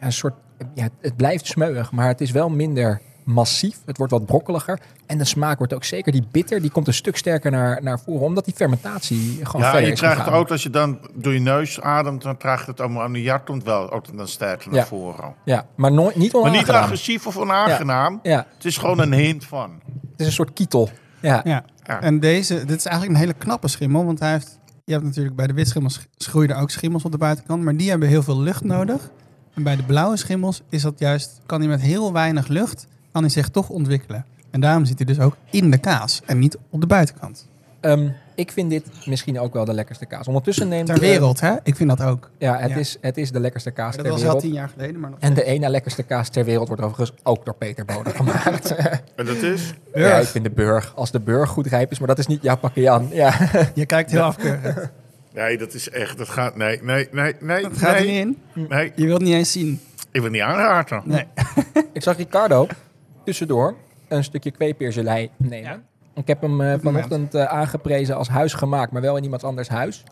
ja, een soort, ja, het blijft smeuig, maar het is wel minder massief. Het wordt wat brokkeliger. En de smaak wordt ook zeker, die bitter, die komt een stuk sterker naar, naar voren, omdat die fermentatie gewoon Ja, verder je krijgt ook als je dan door je neus ademt, dan krijgt het ammoniak komt wel ook dan sterker naar Ja. voren. Ja, maar nooit, niet Maar niet onaangenaam. agressief of onaangenaam. Ja, Het is gewoon een hint van. het is een soort kietel. Ja, Ja. Ja. En deze, dit is eigenlijk een hele knappe schimmel, want hij heeft, je hebt natuurlijk bij de witschimmels schroeien er ook schimmels op de buitenkant, maar die hebben heel veel lucht nodig. En bij de blauwe schimmels is dat juist, kan hij met heel weinig lucht, kan hij zich toch ontwikkelen. En daarom zit hij dus ook in de kaas en niet op de buitenkant. Ehm, ik vind dit misschien ook wel de lekkerste kaas. Ondertussen neemt... Ter eh, wereld, hè? Ik vind dat ook. ja, het, Ja. Is, het is de lekkerste kaas dat ter was wel wereld. tien jaar geleden, maar nog En de ene lekkerste kaas ter wereld wordt overigens ook door Peter Bode gemaakt. En dat is? ja, ik vind de burg. Als de burg goed rijp is, maar dat is niet jouw pakje aan. Ja. Je kijkt heel afkeurig. Nee, dat is echt, dat gaat, nee, nee, nee, nee. Dat gaat er nee, niet in. Nee, Je wilt het niet eens zien. ik wil niet aanraken. Nee. ik zag Ricardo tussendoor een stukje kweepeergelei nemen. Ik heb hem eh, vanochtend eh, aangeprezen als huisgemaakt, maar wel in iemand anders huis.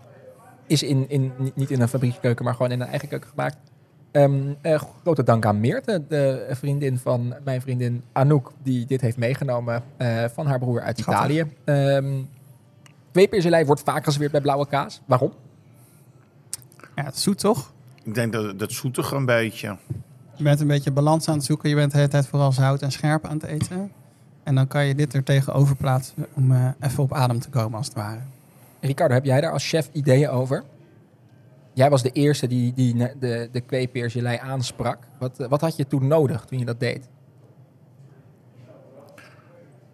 Is in, in, niet- in een fabriekskeuken, maar gewoon in een eigen keuken gemaakt. Ehm, eh, grote dank aan Meerte, de vriendin van mijn vriendin Anouk, die dit heeft meegenomen eh, van haar broer uit Schattig. Italië. Ehm kweepeergelei wordt vaak geserveerd bij blauwe kaas. Waarom? Ja, het is zoet toch? Ik denk dat dat zoetig een beetje. Je bent een beetje balans aan het zoeken. Je bent de hele tijd vooral zout en scherp aan het eten. En dan kan je dit er tegenover plaatsen om eh, even op adem te komen, als het ware. Ricardo, heb jij daar als chef ideeën over? Jij was de eerste die, die de, de aansprak. Wat, eh, wat had je toen nodig toen je dat deed?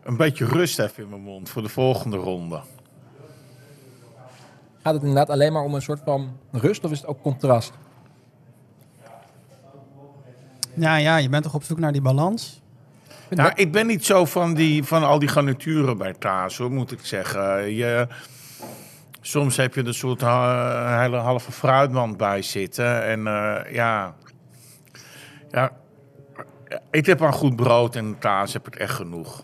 Een beetje rust even in mijn mond voor de volgende ronde. Gaat het inderdaad alleen maar om een soort van rust of is het ook contrast? Ja, ja, je bent toch op zoek naar die balans? Nou, ik ben niet zo van, die, van al die garnituren bij kaas, hoor, moet ik zeggen. Je, soms heb je een soort eh, hele halve fruitmand bij zitten. En eh, ja, ja, ik heb aan goed brood en kaas heb ik echt genoeg.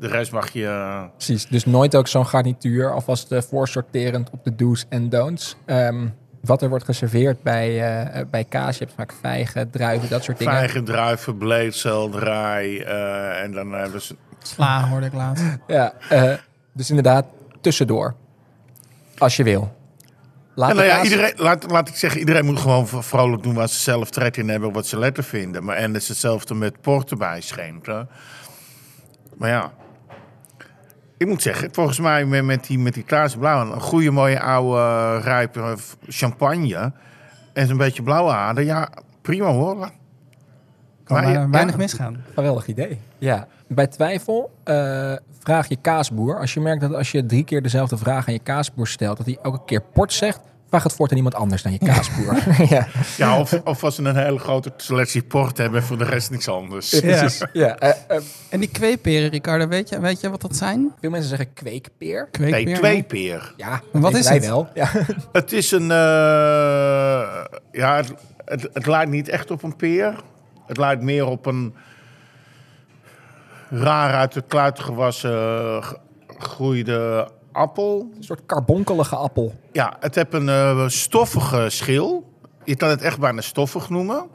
De rest mag je... eh, Precies, dus nooit ook zo'n garnituur, alvast eh, voorsorterend op de do's en don'ts. Ehm, wat er wordt geserveerd bij, eh, bij kaas, je hebt vaak vijgen, druiven, dat soort dingen. Vijgen, druiven, bleedselderij eh, en dan hebben ze... Sla hoorde ik laatst. Ja, eh, dus inderdaad tussendoor. Als je wil. Laat Ja, nou ja, kaas- iedereen, laat, laat ik zeggen, iedereen moet gewoon vrolijk doen waar ze zelf trek in hebben, wat ze lekker vinden. Maar, en het is hetzelfde met port erbij schenken. Maar ja, ik moet zeggen, volgens mij met, met die, met die Klaas Blauw, een goede mooie oude eh, rijpe champagne en een beetje blauwe aarde, ja, prima hoor. Kan Maar maar ja, weinig ja. misgaan. Geweldig idee. Ja. Bij twijfel eh, vraag je kaasboer. Als je merkt dat als je drie keer dezelfde vraag aan je kaasboer stelt, dat hij elke keer port zegt, vraag het voort aan iemand anders dan je kaasboer. ja. Ja, of, of als ze een hele grote selectie port hebben en voor de rest niks anders. Ja, precies. Ja, eh, eh, En die kweeperen, Ricardo, weet je, weet je wat dat zijn? veel mensen zeggen kweekpeer. Nee, Kweekpeer? twee peer. Ja, wat is het? wel. Ja. Het is een. eh, ja, het, het, het lijkt niet echt op een peer. Het lijkt meer op een. raar uit de kluit gewassen groeide appel. Een soort karbonkelige appel. Ja, het heeft een eh, stoffige schil. Je kan het echt bijna stoffig noemen.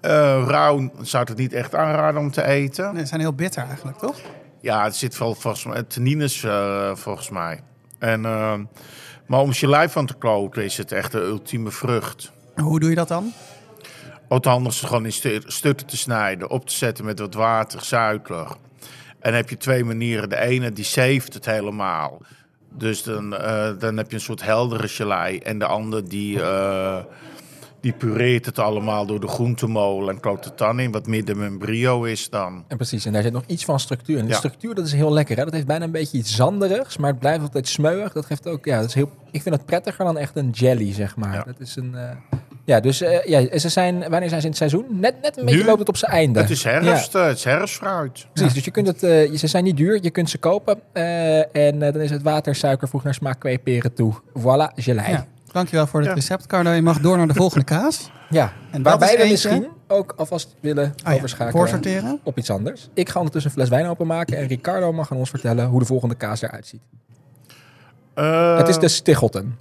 Eh, rauw zou ik het niet echt aanraden om te eten. Nee, ze zijn heel bitter eigenlijk, toch? Ja, het zit wel volgens mij tannines eh, volgens mij. En, maar om je lijf van te kloten is het echt de ultieme vrucht. Hoe doe je dat dan? Anders gewoon in stu- stukken te snijden, op te zetten met wat water, suiker. En dan heb je twee manieren. De ene die zeeft het helemaal. Dus dan, eh, dan heb je een soort heldere gelei. En de andere die, eh, die pureert het allemaal door de groentemolen en kookt het dan in. Wat midden een brio is dan. En precies, en daar zit nog iets van structuur. En de Ja. structuur, dat is heel lekker. Hè? Dat heeft bijna een beetje iets zanderigs, maar het blijft altijd smeuig. Dat geeft ook, ja, dat is heel, ik vind het prettiger dan echt een jelly, zeg maar. Ja. Dat is een, eh, ja, dus eh, ja, ze zijn, wanneer zijn ze in het seizoen? Net, net een beetje Nu? loopt het op zijn einde. Het is herfst, eh, het is herfstfruit. Precies, dus je kunt het, eh, ze zijn niet duur, je kunt ze kopen. eh, en eh, dan is het water, suiker, voeg naar smaak, kweeperen toe. Voilà, gelei. Ja. Dankjewel voor het Ja. recept, Carlo. Je mag door naar de volgende kaas. ja. En dat Waarbij we misschien ook alvast willen Ah ja, overschakelen voorsorteren. op iets anders. Ik ga ondertussen een fles wijn openmaken en Ricardo mag aan ons vertellen hoe de volgende kaas eruit ziet. Eh, het is de Stichelton.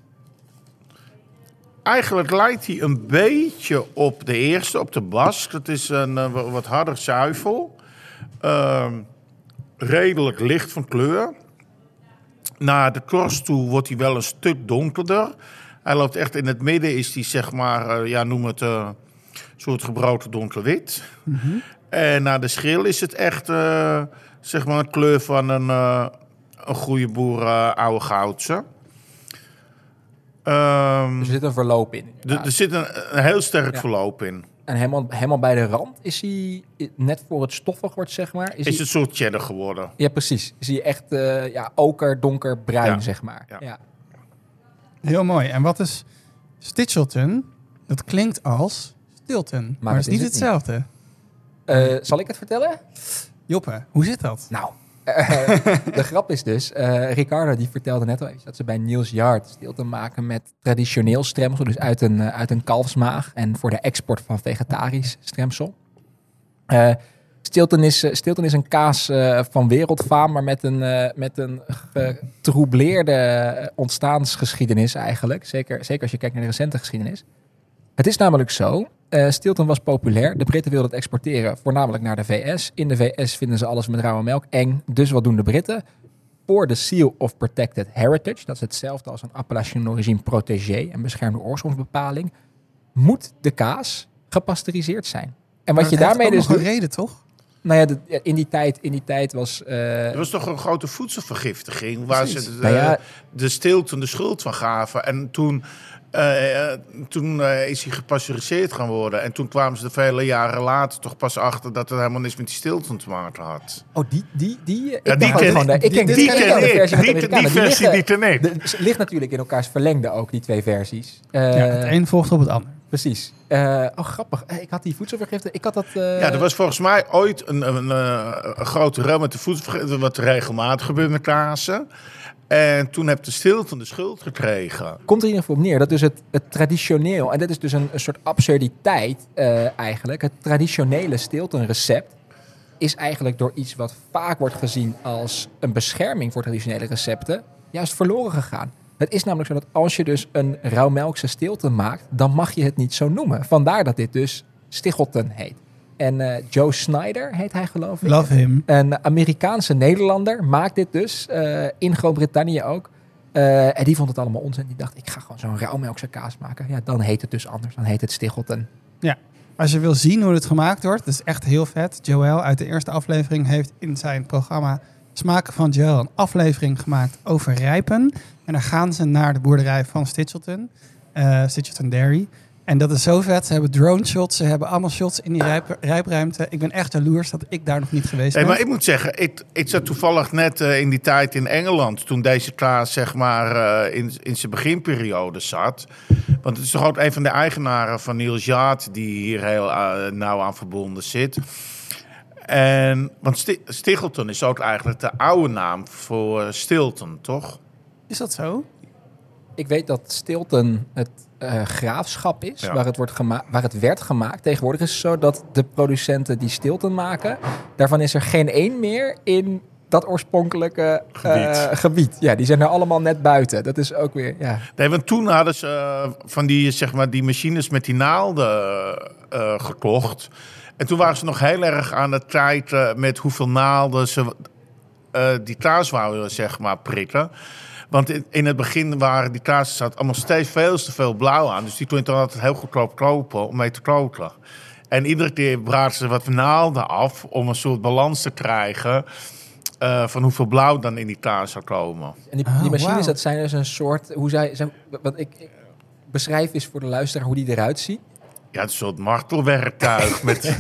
Eigenlijk lijkt hij een beetje op de eerste, op de Bask. Dat is een eh, wa- wat harder zuivel. Ehm, redelijk licht van kleur. Naar de korst toe wordt hij wel een stuk donkerder. Hij loopt echt in het midden, is hij zeg maar, eh, ja, noem het eh, een soort gebroken donkerwit. En naar de schil is het echt, zeg maar, een kleur van een, een goede boer oude goudse. Ehm, Er zit een verloop in. er, er zit een, een heel sterk Ja. verloop in. En helemaal, helemaal bij de rand is hij net voor het stoffig wordt, zeg maar. Is, hij- het een soort cheddar geworden. Ja, precies. Is hij echt eh, ja, oker, donker, bruin, Ja. zeg maar. Ja. Ja. Heel mooi. En wat is Stitchelton? Dat klinkt als Stilton, maar, het het is niet is het niet. hetzelfde. Eh, zal ik het vertellen? Joppe, hoe zit dat? Nou, de grap is dus, eh, Ricardo die vertelde net al even dat ze bij Niels Yard stilte maken met traditioneel stremsel, dus uit een, eh, uit een kalfsmaag en voor de export van vegetarisch stremsel. Eh Stilton, is, eh, Stilton is een kaas eh, van wereldfaam, maar met een, eh, met een getroubleerde eh, ontstaansgeschiedenis eigenlijk. Zeker, zeker als je kijkt naar de recente geschiedenis. Het is namelijk zo, eh Stilton was populair. De Britten wilden het exporteren, voornamelijk naar de VS. In de VS vinden ze alles met rauwe melk eng. Dus wat doen de Britten? Voor de Seal of Protected Heritage, dat is hetzelfde als een Appellation Origine Protégé, een beschermde oorsprongsbepaling, moet de kaas gepasteuriseerd zijn. En wat Maar je daarmee dus nog een doet... reden, toch? Nou ja, de- in die tijd, in die tijd was... eh, Er was toch een grote voedselvergiftiging waar Precies. ze de, Nou ja. de stilte de schuld van gaven. En toen, eh, eh, toen eh, is hij gepasteuriseerd gaan worden. En toen kwamen ze er vele jaren later toch pas achter dat het helemaal niks met die stilte te maken had. Oh, die, die, die, ik Ja, die ken- gewoon, de- ik die- ken die die, ken ken de ik. versie Die- de versie, liggen- die ken ik. de- ligt natuurlijk in elkaars verlengde ook, die twee versies. Eh, ja, het een volgt op het ander. Precies. Eh, oh, grappig. Eh, Ik had die voedselvergiftiging. Ik had dat... eh, Ja, er was volgens mij ooit een, een, eh, een grote rel met de voedselvergiftiging, wat regelmatig gebeurt met kazen. En toen heb de stilte de schuld gekregen. Komt er in ieder geval op neer dat dus het, het traditioneel... En dit is dus een, soort absurditeit eh, eigenlijk. Het traditionele stiltenrecept is eigenlijk door iets wat vaak wordt gezien als een bescherming voor traditionele recepten, juist verloren gegaan. Het is namelijk zo dat als je dus een rauwmelkse stilte maakt, dan mag je het niet zo noemen. Vandaar dat dit dus Stichelton heet. En eh, Joe Snyder heet hij geloof ik. Love him. Een Amerikaanse Nederlander maakt dit dus, eh, in Groot-Brittannië ook. Eh, en die vond het allemaal onzin. Die dacht, ik ga gewoon zo'n rauwmelkse kaas maken. Ja, dan heet het dus anders. Dan heet het Stichelton. Als je wil zien hoe het gemaakt wordt, dat is echt heel vet. Joël uit de eerste aflevering heeft in zijn programma Smaken van Joël een aflevering gemaakt over rijpen. En dan gaan ze naar de boerderij van Stitchelton, eh Stitchelton Dairy. En dat is zo vet. Ze hebben drone shots, ze hebben allemaal shots in die rijp, rijpruimte. Ik ben echt jaloers dat ik daar nog niet geweest ben. maar ik moet zeggen, ik, ik zat toevallig net eh, in die tijd in Engeland, toen deze kaas zeg maar eh, in, in zijn beginperiode zat. Want het is toch ook een van de eigenaren van Niels Jaat die hier heel eh, nauw aan verbonden zit. En, want Sti- Stichelton is ook eigenlijk de oude naam voor Stilton, toch? Is dat zo? Ik weet dat Stilton het eh, graafschap is, Ja. waar, het wordt waar het werd gemaakt. Tegenwoordig is het zo dat de producenten die Stilton maken, daarvan is er geen één meer in dat oorspronkelijke eh, Gebied. gebied. Ja, die zijn er allemaal net buiten. Dat is ook weer, ja. Nee, want toen hadden ze eh, van die, zeg maar, die machines met die naalden gekocht. En toen waren ze nog heel erg aan het kijken met hoeveel naalden ze die kaas wouden, zeg maar, prikken. Want in, in het begin waren die kaas zat allemaal steeds veel te veel blauw aan. Dus die kon je dan altijd heel goedkoop kopen om mee te koken. En iedere keer braken ze wat naalden af om een soort balans te krijgen... eh, van hoeveel blauw dan in die kaas zou komen. En die, Oh, die machines, dat zijn dus een soort, hoe zij, zij wat ik, ik beschrijf is voor de luisteraar hoe die eruit ziet. Ja, het is een soort martelwerktuig met...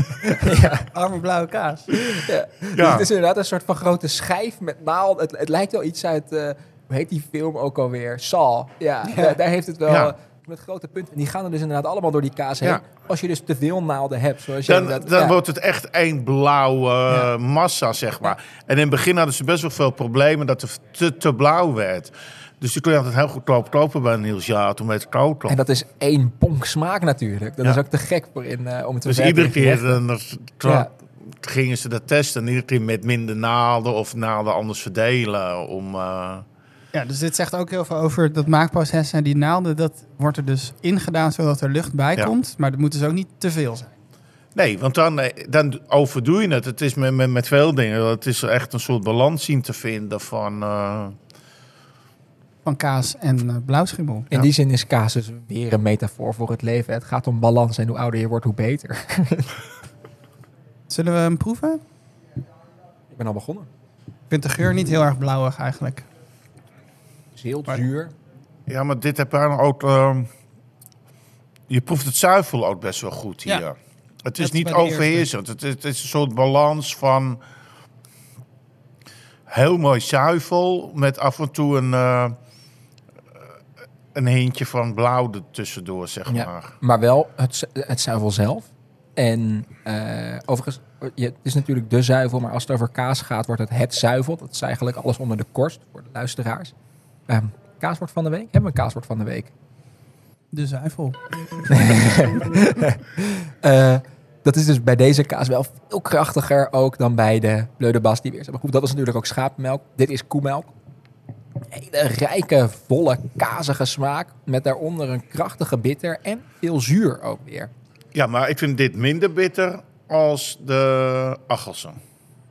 Arme blauwe kaas. Ja. Ja. Dus het is inderdaad een soort van grote schijf met naald. Het, het lijkt wel iets uit, eh, heet die film ook alweer? Saw. Ja, Daar, daar heeft het wel Ja. eh, met grote punten. En die gaan er dus inderdaad allemaal door die kaas heen. Ja. Als je dus te veel naalden hebt. Zoals je Dan, inderdaad- dan ja. wordt het echt één blauwe Ja. massa, zeg maar. En in het begin hadden ze best wel veel problemen dat het te, te blauw werd. Dus die kon je altijd heel goedkoop kopen bij Niels Jaat om mee te koken. En dat is één bonk smaak natuurlijk. Dat Ja. is ook te gek voor in, eh, om het te dus iedere keer dan, Ja. gingen ze dat testen. En iedere keer met minder naalden of naalden anders verdelen. Om, eh, Ja, dus dit zegt ook heel veel over dat maakproces. En die naalden, dat wordt er dus ingedaan zodat er lucht bij Ja. komt. Maar dat moet dus ook niet te veel zijn. Nee, want dan, eh, dan overdoe je het. Het is met, met, met veel dingen. Het is echt een soort balans zien te vinden van... eh, Van kaas en eh, blauwschimmel. In Ja. die zin is kaas dus weer een metafoor voor het leven. Het gaat om balans en hoe ouder je wordt, hoe beter. Zullen we hem proeven? Ik ben al begonnen. Ik vind de geur niet heel erg blauwig eigenlijk. Zilt, Maar- zuur. Ja, maar dit heb je ook... ehm, je proeft het zuivel ook best wel goed hier. Ja. Het is Dat niet overheersend. Het is, het is een soort balans van heel mooi zuivel met af en toe een, eh, een hintje van blauw er tussendoor, zeg Ja. maar. Maar wel het, het zuivel zelf. En eh, overigens, je, het is natuurlijk de zuivel, maar als het over kaas gaat, wordt het het zuivel. Dat is eigenlijk alles onder de korst voor de luisteraars. Ehm kaaswoord van de week? Hebben we een kaaswoord van de week? De zuivel. Eh, dat is dus bij deze kaas wel veel krachtiger ook dan bij de Bleu de Bas die we eerst hebben geproefd. Dat was natuurlijk ook schaapmelk. Dit is koemelk. Hele rijke, volle, kazige smaak. Met daaronder een krachtige bitter en veel zuur ook weer. Ja, maar ik vind dit minder bitter als de Achelsen.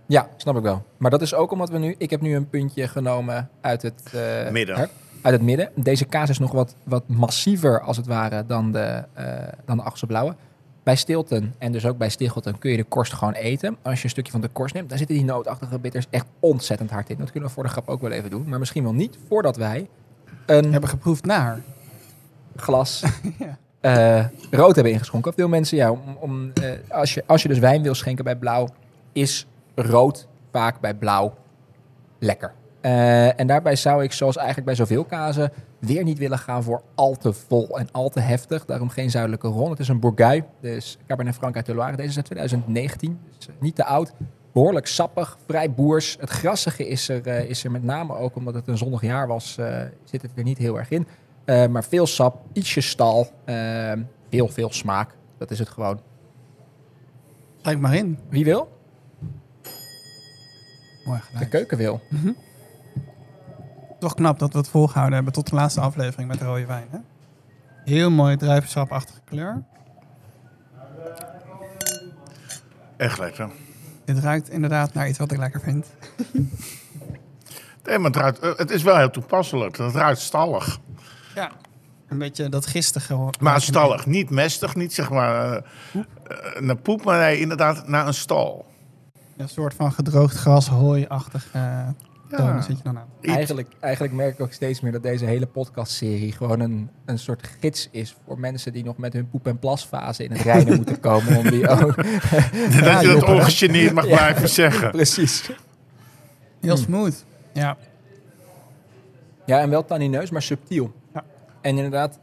Ja, snap ik wel. Maar dat is ook omdat we nu... Ik heb nu een puntje genomen uit het... eh, Midden. uit het midden. Deze kaas is nog wat, wat massiever als het ware dan de, eh dan de Achse Blauwe. Bij Stilton en dus ook bij Stichelton kun je de korst gewoon eten. Als je een stukje van de korst neemt, dan zitten die nootachtige bitters echt ontzettend hard in. Dat kunnen we voor de grap ook wel even doen. Maar misschien wel niet voordat wij een Hebben geproefd naar. glas Ja. eh, rood hebben ingeschonken. Veel mensen, ja, om, om, eh, als, je, als je dus wijn wil schenken bij blauw, is rood vaak bij blauw lekker. Eh, en daarbij zou ik, zoals eigenlijk bij zoveel kazen, weer niet willen gaan voor al te vol en al te heftig. Daarom geen zuidelijke ron. Het is een Bourgogne, dus Cabernet Franc uit de Loire. Deze is uit 2019, dus eh, niet te oud. Behoorlijk sappig, vrij boers. Het grassige is er, eh, is er met name ook omdat het een zonnig jaar was, zit het er niet heel erg in. Maar veel sap, ietsje stal, veel, veel smaak. Dat is het gewoon. Kijk maar in. Wie wil? Mooi De keuken wil. Toch knap dat we het volgehouden hebben tot de laatste aflevering met de rode wijn. Hè? Heel mooi druivensapachtige kleur. Echt lekker. Dit ruikt inderdaad naar iets wat ik lekker vind. Nee, maar het, ruikt, eh, het is wel heel toepasselijk. Het ruikt stallig. Ja. Een beetje dat gistige. hoor. Maar stallig. Niet mestig, niet zeg maar eh, eh, naar poep, maar nee, inderdaad naar een stal. Een soort van gedroogd gras, hooi-achtig eh tonen zit je dan aan. Eigenlijk, eigenlijk merk ik ook steeds meer dat deze hele podcastserie gewoon een, een soort gids is voor mensen die nog met hun poep- en plasfase in het reinen moeten komen. Om die ook... dat je dat ongegeneerd mag Ja. blijven zeggen. Precies. Heel smooth. Ja. Ja, en wel tannineus, maar subtiel. Ja. En inderdaad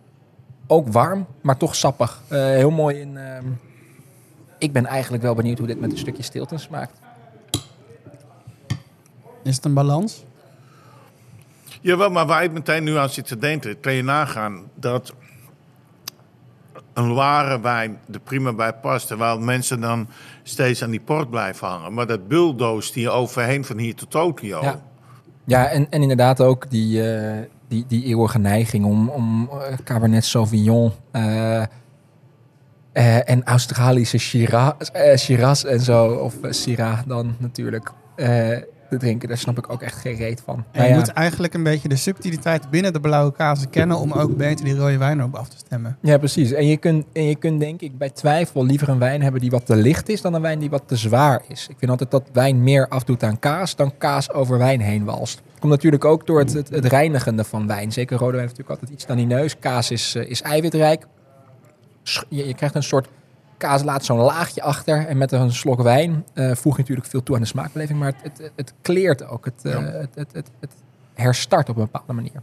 ook warm, maar toch sappig. Eh, heel mooi in... ehm, ik ben eigenlijk wel benieuwd hoe dit met een stukje stilte smaakt. Is het een balans? Jawel, maar waar ik meteen nu aan zit te denken, kan je nagaan dat een ware wijn er prima bij past. Terwijl mensen dan steeds aan die port blijven hangen. Maar dat bulldoos die overheen van hier tot Tokio. Ja. Ja, en, en inderdaad ook die, eh, die, die eeuwige neiging om, om eh, Cabernet Sauvignon eh, eh, en Australische Shiraz, Shiraz en zo, of Syrah dan natuurlijk, eh, te drinken. Daar snap ik ook echt geen reet van. En Nou je ja, moet eigenlijk een beetje de subtiliteit binnen de blauwe kazen kennen om ook beter die rode wijn op af te stemmen. ja, precies. En je, kunt, en je kunt denk ik bij twijfel liever een wijn hebben die wat te licht is dan een wijn die wat te zwaar is. Ik vind altijd dat wijn meer afdoet aan kaas dan kaas over wijn heen walst. Komt natuurlijk ook door het, het, het reinigende van wijn. Zeker rode wijn heeft natuurlijk altijd iets tannineus. Kaas is, eh, is eiwitrijk. Je, je krijgt een soort kaas laat zo'n laagje achter. En met een slok wijn eh, voeg je natuurlijk veel toe aan de smaakbeleving. Maar het, het, het kleert ook. Het, eh, Ja. het, het, het, het herstart op een bepaalde manier.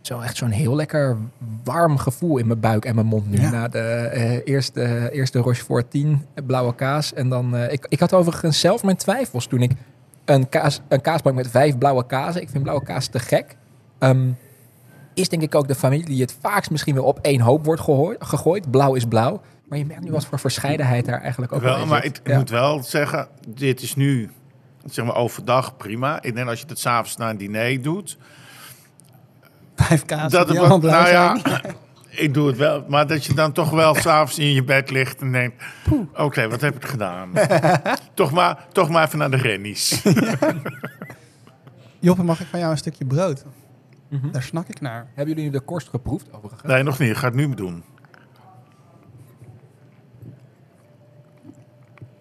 Zo echt zo'n heel lekker warm gevoel in mijn buik en mijn mond nu. Ja. Na de eh, eerste, eerste Rochefort 10 blauwe kaas. En dan, ik, ik had overigens zelf mijn twijfels toen ik een, kaas, een kaasbank met vijf blauwe kazen. Ik vind blauwe kaas te gek. Ehm, is denk ik ook de familie die het vaakst misschien wel op één hoop wordt gegooid. Blauw is blauw. Maar je merkt nu wat voor verscheidenheid daar eigenlijk ook wel maar ik, Ja. moet wel zeggen, dit is nu zeg maar overdag prima. Ik denk als je het s'avonds na een diner doet, Vijf kazen dat die het allemaal wel, blauw nou zijn. ja, ik doe het wel, maar dat je dan toch wel s'avonds in je bed ligt en denkt, oké, wat heb ik gedaan? toch, maar, toch maar even naar de rennies. Joppe, mag ik van jou een stukje brood? Mhm. Daar snak ik naar. Hebben jullie nu de korst geproefd overigens? nee, nog niet. Ik ga het nu doen.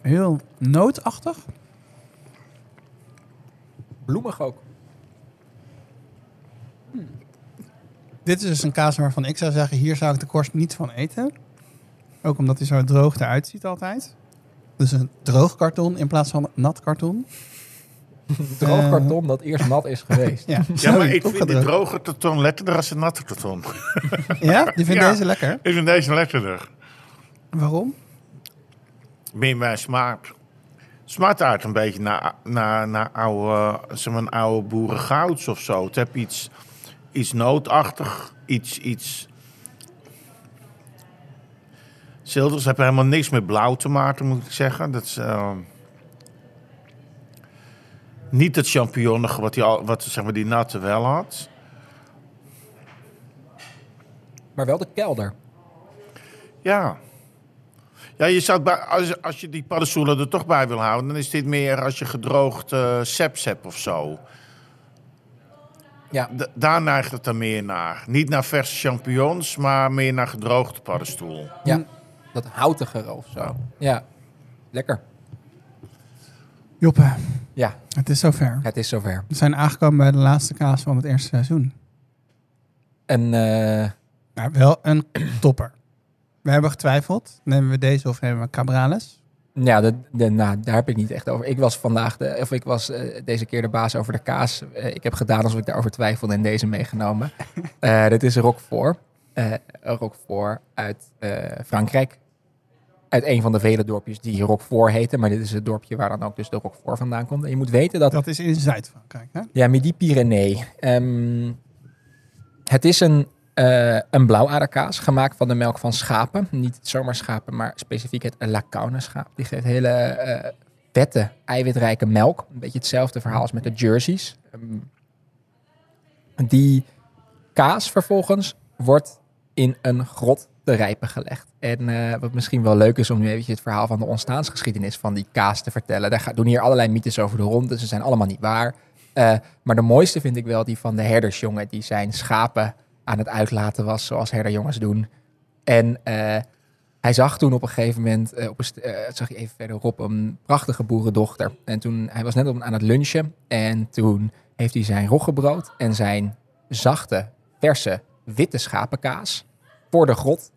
Heel nootachtig. Bloemig ook. Dit is dus een kaas waarvan ik zou zeggen, hier zou ik de korst niet van eten. Ook omdat hij zo droog eruit ziet altijd. Dus een droog karton in plaats van nat karton. Droog Eh, karton dat eerst nat is geweest. Ja, Ja, maar ik vind die droge karton lekkerder als een natte karton. Ja, je vindt Ja. deze lekker? Ik vind deze lekkerder. Waarom? Meer bij smaak. Smaakt uit een beetje naar, naar, naar oude, zeg maar, oude boerengouds of zo. Het heeft iets, iets nootachtig, iets, iets... Zilders hebben helemaal niks met blauw te maken, moet ik zeggen. Dat is... eh, niet het champignonnige wat, die, al- wat zeg maar, die natte wel had. Maar wel de kelder. Ja. Ja, je zou bij, als, als je die paddenstoelen er toch bij wil houden, dan is dit meer als je gedroogd eh seps hebt of zo. Ja. Daar neigt het dan meer naar. Niet naar verse champignons, maar meer naar gedroogde paddenstoel. Ja, dat houtige of zo. Ja, lekker. Joppe, Ja, het is zover. het is zover. We zijn aangekomen bij de laatste kaas van het eerste seizoen. En eh, Nou, wel een topper. We hebben getwijfeld. Nemen we deze of nemen we Cabrales? ja, de, de, nou, daar heb ik niet echt over. Ik was vandaag, de, of ik was eh, deze keer de baas over de kaas. Eh, ik heb gedaan alsof ik daarover twijfelde en deze meegenomen. Dit is Roquefort. Eh Roquefort uit Frankrijk. Uit een van de vele dorpjes die Roquefort heten. Maar dit is het dorpje waar dan ook dus de Roquefort vandaan komt. En je moet weten dat Dat is in Zuid-Frankrijk, hè? Ja, Midi-Pyrénées. Ehm, het is een, eh een blauwaderkaas gemaakt van de melk van schapen. Niet zomaar schapen, maar specifiek het Lacaune schaap. Die geeft hele eh vette, eiwitrijke melk. Een beetje hetzelfde verhaal als met de jerseys. Ehm, die kaas vervolgens wordt in een grot te rijpen gelegd. En eh, wat misschien wel leuk is om nu eventjes het verhaal van de ontstaansgeschiedenis van die kaas te vertellen. Daar doen hier allerlei mythes over de ronde. Ze zijn allemaal niet waar. Eh, maar de mooiste vind ik wel die van de herdersjongen die zijn schapen aan het uitlaten was, zoals herderjongens doen. En eh, hij zag toen op een gegeven moment, eh, op een zag je even verderop, een prachtige boerendochter. En toen, hij was net op- aan het lunchen en toen heeft hij zijn roggebrood en zijn zachte, verse, witte schapenkaas voor de grot,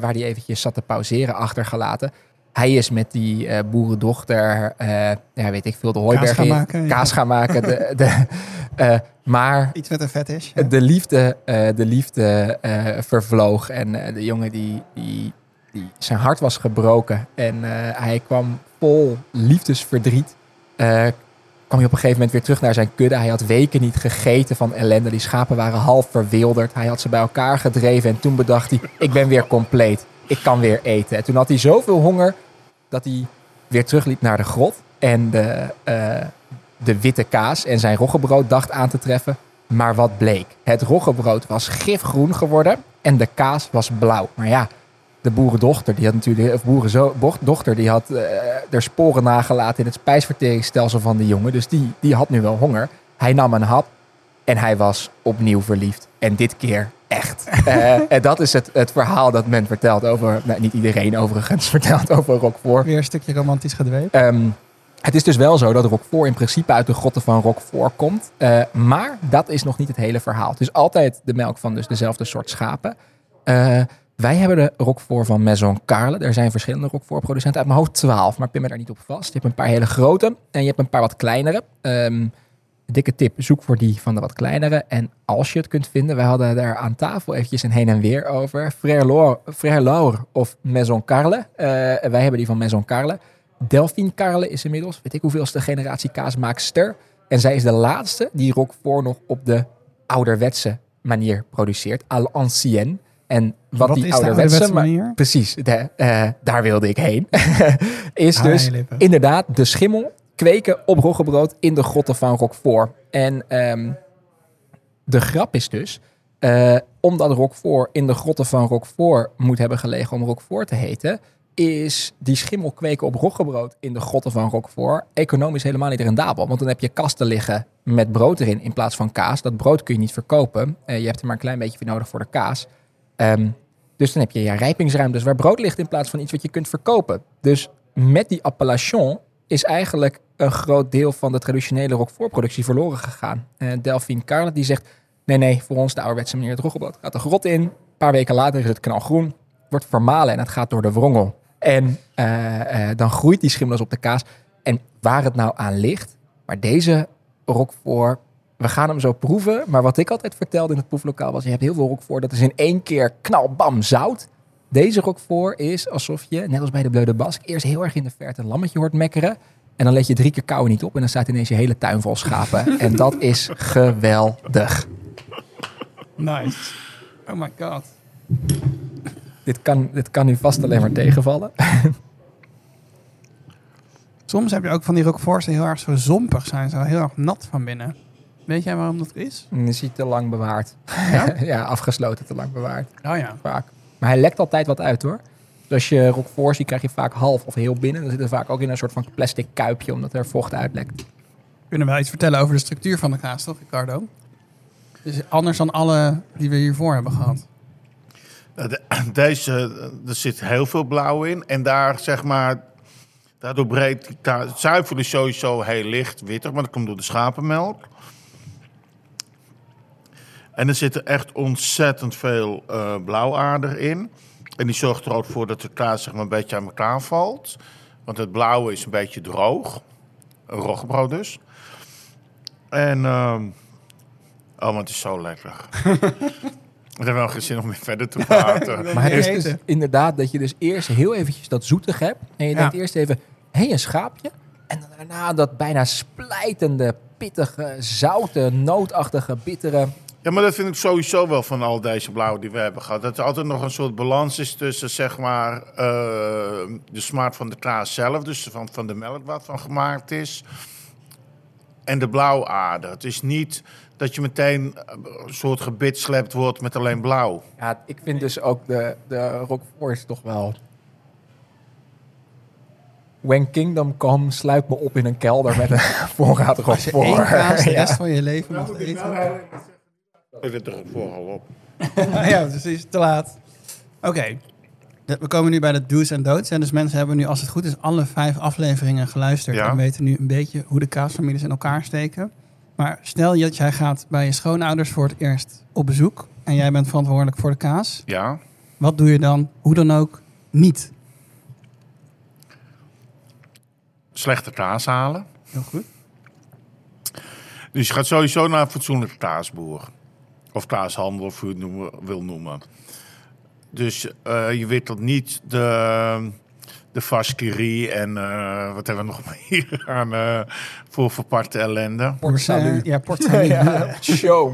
waar hij eventjes zat te pauzeren, achtergelaten. Hij is met die eh, boerendochter, eh, ja, weet ik veel, de hooiberg gaan in- maken, ja. kaas gaan maken. De, de, eh, maar Iets met een vet is. de liefde, eh, de liefde eh, vervloog. En eh, de jongen die, die, die, zijn hart was gebroken. En eh, hij kwam vol liefdesverdriet. Kwam hij op een gegeven moment weer terug naar zijn kudde. Hij had weken niet gegeten van ellende. Die schapen waren half verwilderd. Hij had ze bij elkaar gedreven. En toen bedacht hij, ik ben weer compleet. Ik kan weer eten. En toen had hij zoveel honger dat hij weer terugliep naar de grot. En de, eh, de witte kaas en zijn roggebrood dacht aan te treffen. Maar wat bleek? Het roggebrood was gifgroen geworden en de kaas was blauw. Maar ja, de boerendochter, die had natuurlijk, of boerendochter, die had eh, er sporen nagelaten in het spijsverteringsstelsel van de jongen. Dus die, die had nu wel honger. Hij nam een hap en hij was opnieuw verliefd. En dit keer echt. Eh, en dat is het, het verhaal dat men vertelt over, nou, niet iedereen overigens vertelt over Roquefort. Weer een stukje romantisch gedweept. Ehm, het is dus wel zo dat Roquefort in principe uit de grotten van Roquefort komt. Eh, maar dat is nog niet het hele verhaal. Het is altijd de melk van dus dezelfde soort schapen. Wij hebben de Roquefort van Maison Carle. Er zijn verschillende Roquefort-producenten. Uit mijn hoofd 12, maar pin me daar niet op vast. Je hebt een paar hele grote en je hebt een paar wat kleinere. Ehm, dikke tip, zoek voor die van de wat kleinere. En als je het kunt vinden, wij hadden daar aan tafel eventjes een heen en weer over. Frère Laure of Maison Carle. Eh, wij hebben die van Maison Carle. Delphine Carle is inmiddels, weet ik hoeveelste generatie kaasmaakster. En zij is de laatste die Roquefort nog op de ouderwetse manier produceert. À l'ancienne. En wat, Wat die ouderwetse, ouderwetse ma- manier? Precies, de, eh, daar wilde ik heen. is Ah, dus inderdaad de schimmel kweken op roggebrood in de grotten van Roquefort. En ehm, de grap is dus, eh, omdat Roquefort in de grotten van Roquefort moet hebben gelegen om Roquefort te heten, is die schimmel kweken op roggebrood in de grotten van Roquefort economisch helemaal niet rendabel. Want dan heb je kasten liggen met brood erin in plaats van kaas. Dat brood kun je niet verkopen. Eh, je hebt er maar een klein beetje voor nodig voor de kaas. Ehm, dus dan heb je ja, rijpingsruimtes waar brood ligt in plaats van iets wat je kunt verkopen. Dus met die appellation is eigenlijk een groot deel van de traditionele Roquefort-productie verloren gegaan. Eh Delphine Carle die zegt, nee, nee, voor ons de ouderwetse manier het roggebrood gaat de grot in. Een paar weken later is het knalgroen, wordt vermalen en het gaat door de wrongel. En eh, eh, dan groeit die schimmel dus op de kaas. En waar het nou aan ligt, maar deze Roquefort, we gaan hem zo proeven. Maar wat ik altijd vertelde in het proeflokaal was, je hebt heel veel Roquefort, dat is in één keer knalbam zout. Deze Roquefort is alsof je, net als bij de Bleu de Basque, eerst heel erg in de verte een lammetje hoort mekkeren. En dan let je drie keer kou niet op en dan staat ineens je hele tuin vol schapen. en dat is geweldig. Nice. Oh my god. Dit kan, dit kan u vast alleen maar tegenvallen. Soms heb je ook van die roqueforts die heel erg zo zompig zijn. Zo heel erg nat van binnen. Weet jij waarom dat is? Is hij te lang bewaard. Ja? ja, afgesloten te lang bewaard. Oh ja. Vaak. Maar hij lekt altijd wat uit hoor. Dus als je Roquefort ziet, krijg je vaak half of heel binnen. Dan zit er vaak ook in een soort van plastic kuipje, omdat er vocht uitlekt. Kunnen wel iets vertellen over de structuur van de kaas, toch Ricardo? Dus anders dan alle die we hiervoor hebben gehad. De- Deze, er zit heel veel blauw in. En daar zeg maar, daardoor breekt die. Het zuivel is sowieso heel licht wittig, maar dat komt door de schapenmelk. En er zit er echt ontzettend veel eh blauwaarder in. En die zorgt er ook voor dat de kaas zeg maar, een beetje aan elkaar valt. Want het blauwe is een beetje droog. Een roggebrood dus. En, ehm, oh, maar het is zo lekker. Ik heb wel geen zin om meer verder te praten. Maar het is dus inderdaad dat je dus eerst heel eventjes dat zoetig hebt. En je Ja. denkt eerst even, hé, hey, een schaapje. En dan daarna dat bijna splijtende, pittige, zoute, nootachtige, bittere. Ja, maar dat vind ik sowieso wel van al deze blauwe die we hebben gehad. Dat er altijd nog een soort balans is tussen, zeg maar, eh, de smaak van de kaas zelf. Dus van, van de melk wat van gemaakt is. En de blauwaarde. Het is niet dat je meteen een soort gebitslept wordt met alleen blauw. Ja, ik vind dus ook de, de Roquefort toch wel... When Kingdom Come, sluit me op in een kelder met een voorraad Als je Roquefort. één kaas de Ja. rest van je leven mag eten. Ik zit er vooral op. ja, precies. Te laat. Oké. We komen nu bij de do's en don'ts. En dus mensen hebben nu, als het goed is, alle vijf afleveringen geluisterd. Ja. En weten nu een beetje hoe de kaasfamilies in elkaar steken. Maar stel dat jij gaat bij je schoonouders voor het eerst op bezoek. En jij bent verantwoordelijk voor de kaas. Ja. Wat doe je dan, hoe dan ook, niet? Slechte kaas halen. Heel goed. Dus je gaat sowieso naar een fatsoenlijke kaasboer. Of kaashandel, of hoe je het noemen, wil noemen. Dus eh, je wikkelt niet de, de vaskerie en eh, wat hebben we nog meer aan eh, voor verpakte ellende. Port. Ja, Port. Ja, show.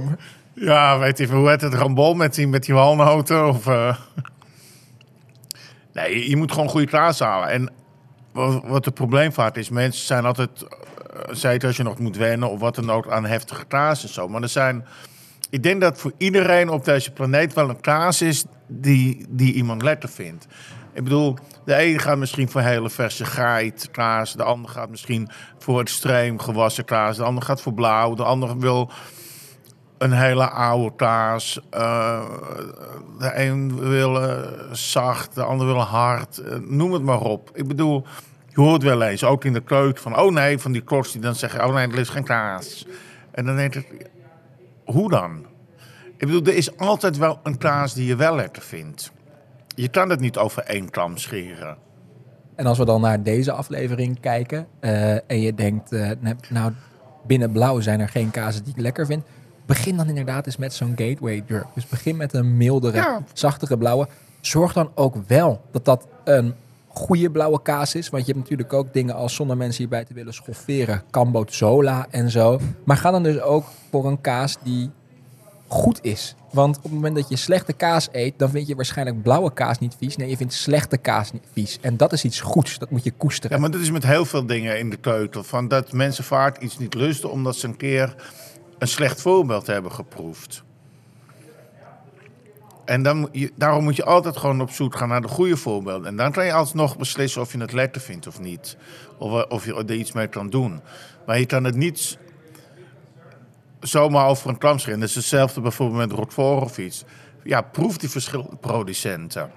Ja, weet je, hoe heet het? Rambol met die, met die walnoten? Of, eh, Nee, je, je moet gewoon goede kaas halen. En wat, wat het probleem vaak is, mensen zijn altijd... zeker als je nog moet wennen of wat dan ook aan heftige kaas en zo. Maar er zijn... Ik denk dat voor iedereen op deze planeet wel een kaas is die, die iemand lekker vindt. Ik bedoel, de ene gaat misschien voor hele verse geit kaas. De ander gaat misschien voor extreem gewassen kaas. De ander gaat voor blauw. De ander wil een hele oude kaas. Eh, de een wil eh, zacht, de ander wil hard. Eh, noem het maar op. Ik bedoel, je hoort wel eens, ook in de keuken, van... oh nee, van die kloks die dan zeggen... oh nee, er is geen kaas. En dan denk ik, hoe dan? Ik bedoel, er is altijd wel een kaas die je wel lekker vindt. Je kan het niet over één kam scheren. En als we dan naar deze aflevering kijken eh, en je denkt, eh, nou, binnen blauw zijn er geen kazen die ik lekker vind. Begin dan inderdaad eens met zo'n gateway drug. Dus begin met een mildere, Ja. zachtere blauwe. Zorg dan ook wel dat dat een goede blauwe kaas is. Want je hebt natuurlijk ook dingen als zonder mensen hierbij te willen schofferen. Cambozola en zo. Maar ga dan dus ook voor een kaas die goed is. Want op het moment dat je slechte kaas eet, dan vind je waarschijnlijk blauwe kaas niet vies. Nee, je vindt slechte kaas niet vies. En dat is iets goeds. Dat moet je koesteren. Ja, maar dat is met heel veel dingen in de keuken. Van dat mensen vaak iets niet lusten omdat ze een keer een slecht voorbeeld hebben geproefd. En dan, je- daarom moet je altijd gewoon op zoek gaan naar de goede voorbeelden. En dan kan je alsnog beslissen of je het lekker vindt of niet. Of, eh, of je er iets mee kan doen. Maar je kan het niet zomaar over een kam scheren. Dat is hetzelfde bijvoorbeeld met Roquefort of iets. Ja, proef die verschillende producenten.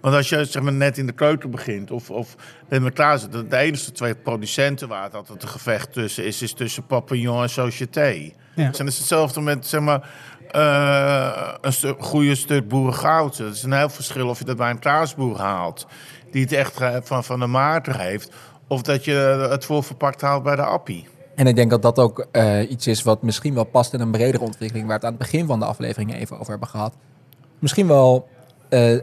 Want als je zeg maar, net in de keuken begint of, of met klaar zit, de, enige twee producenten waar het altijd een gevecht tussen is, is tussen Papillon en Société. Ja. En dat is hetzelfde met zeg maar, eh, een stu- goede stuk boerengoud. Het is een heel verschil of je dat bij een kaasboer haalt, die het echt eh, van, van de maarten heeft, of dat je het voorverpakt haalt bij de appie. En ik denk dat dat ook eh, iets is wat misschien wel past in een bredere ontwikkeling, waar we het aan het begin van de aflevering even over hebben gehad. Misschien wel